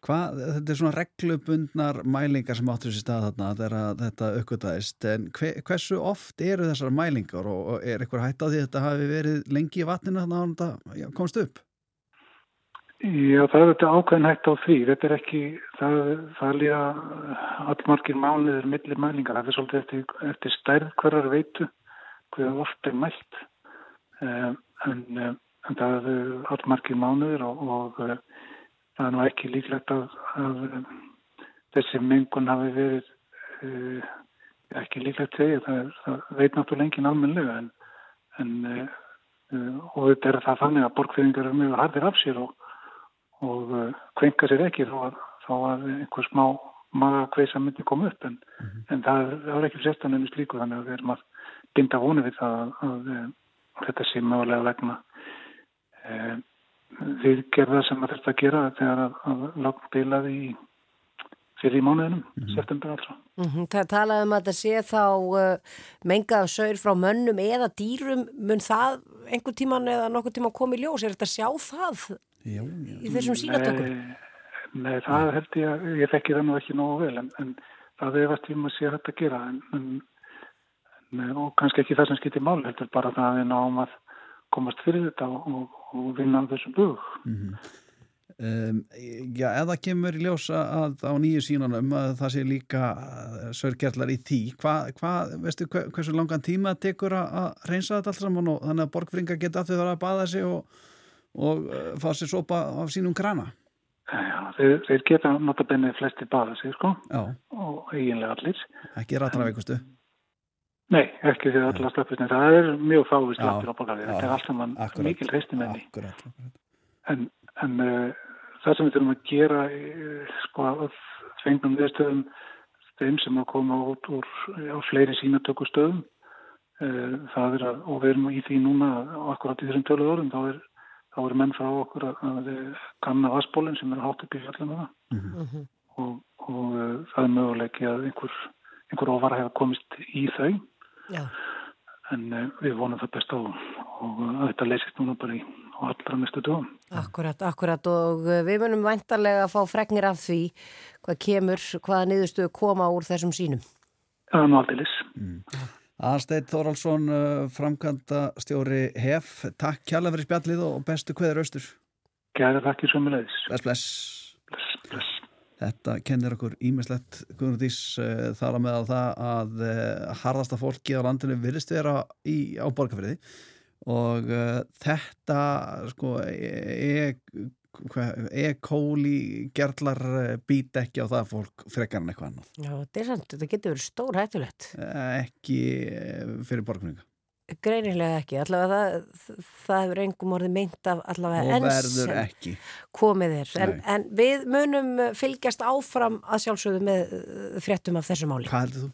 Hvað, þetta er svona reglubundnar mælingar sem áttur sér stað þarna þegar þetta aukvitaðist, en hve, hversu oft eru þessar mælingar og, og er eitthvað hætt á því að þetta hafi verið lengi í vatninu þannig að þetta já, komst upp? Já, það er þetta ákveðin hægt á því. Þetta er ekki, það, það líða allmargir mánuður milli mælingar. Það er svolítið eftir, eftir stærð hverjar veitu, hverjar oft er mælt. Um, en, um, en það er allmargir mánuður og, og uh, það er nú ekki líklegt að, að um, þessi mengun hafi verið uh, ekki líklegt segja. Það, er, það veit náttúrulega enginn almennilega en, en uh, og þetta er það þannig að borgfeyðingar eru mjög hardir af sér og og uh, kvenka sér ekki þó að, þó að einhver smá magakveisa myndi koma upp en, en það, það er ekki sérstan ennum slíku þannig að við erum að binda vonu við það að, að, að þetta sé mögulega vegna e, við gerða sem að þetta að gera þegar að, að lagn bilaði í fyrir í mánuðinum, september alltaf. Mhm, Það talaði um að þetta sé þá uh, mengað saur frá mönnum eða dýrum, mun það einhver tíman eða nokkur tíman koma í ljós? Er þetta að sjá það já, í þessum sínatökum? Nei, nei, það held ég að ég þekki það nú ekki nógu vel en, en það hefast tíma að sé þetta að gera en, en, en, og kannski ekki það sem skiptir máli heldur bara það að við náum að komast fyrir þetta og, og, og vinna á þessum bug. Um, já, eða kemur í ljós að á nýju sínunum að það sé líka sörgerlar í því hvað, hva, veistu, hver, hversu langan tíma tekur að, reynsa þetta allt saman og þannig að borgfringa geta aftur að baða sig og, og uh, fá sér sopa af sínum krana. Já, þeir, þeir geta notabenni flesti baða sig sko. Já, og eiginlega allir. ekki rættana veikustu Nei, ekki því allar slöppist en það er mjög fáið Já, slöppir á bókali. já, Þetta er alltaf mann akkurat, mikil hreistimenni. Akkurat, akkurat. En, en uh, það sem við þurfum að gera uh, sko að fengnum viðstöðum þeim sem að koma út úr á fleiri sínatöku stöðum uh, það er að, og við erum í því núna og akkurat í þessum töluð orðum þá er, þá er menn frá okkur að, að kanna vassbólinn sem er hátt upp í fjallum það Mhm. og, og uh, það er möguleiki að einhver, einhver ofara hefur komist í þau Já. en uh, við vonum það best á og uh, þetta leysist núna bara í á allra næstu dögum. Akkurat, akkurat og við munum væntarlega að fá fregnir af því hvað kemur, hvaða niðurstöðu koma úr þessum sínum. Það er nú aldeilis. Aðarsteit Þóraldsson uh, framkvæmda stjóri HEF takk kjærlega fyrir spjallið og bestu kveður austur Gæða þakkir sömulegis. Bless, bless. Þetta kennir okkur ímislegt Guðnudís uh, þar á meðal það að uh, harðasta fólki á landinu virðist vera í, á borgarfriði og uh, þetta sko e, hvað- E. coli gerlar uh, být ekki á það fólk frekar en eitthvað annað Já, þetta er sant, þetta getur verið stór hættulegt. Eh, ekki eh, fyrir borgarfriðinga Greinilega ekki, allavega það, það hefur engum orðið meint af allavega enn komið er. En, en við munum fylgjast áfram að sjálfsögðu með uh, fréttum af þessu máli. Hvað heldur þú?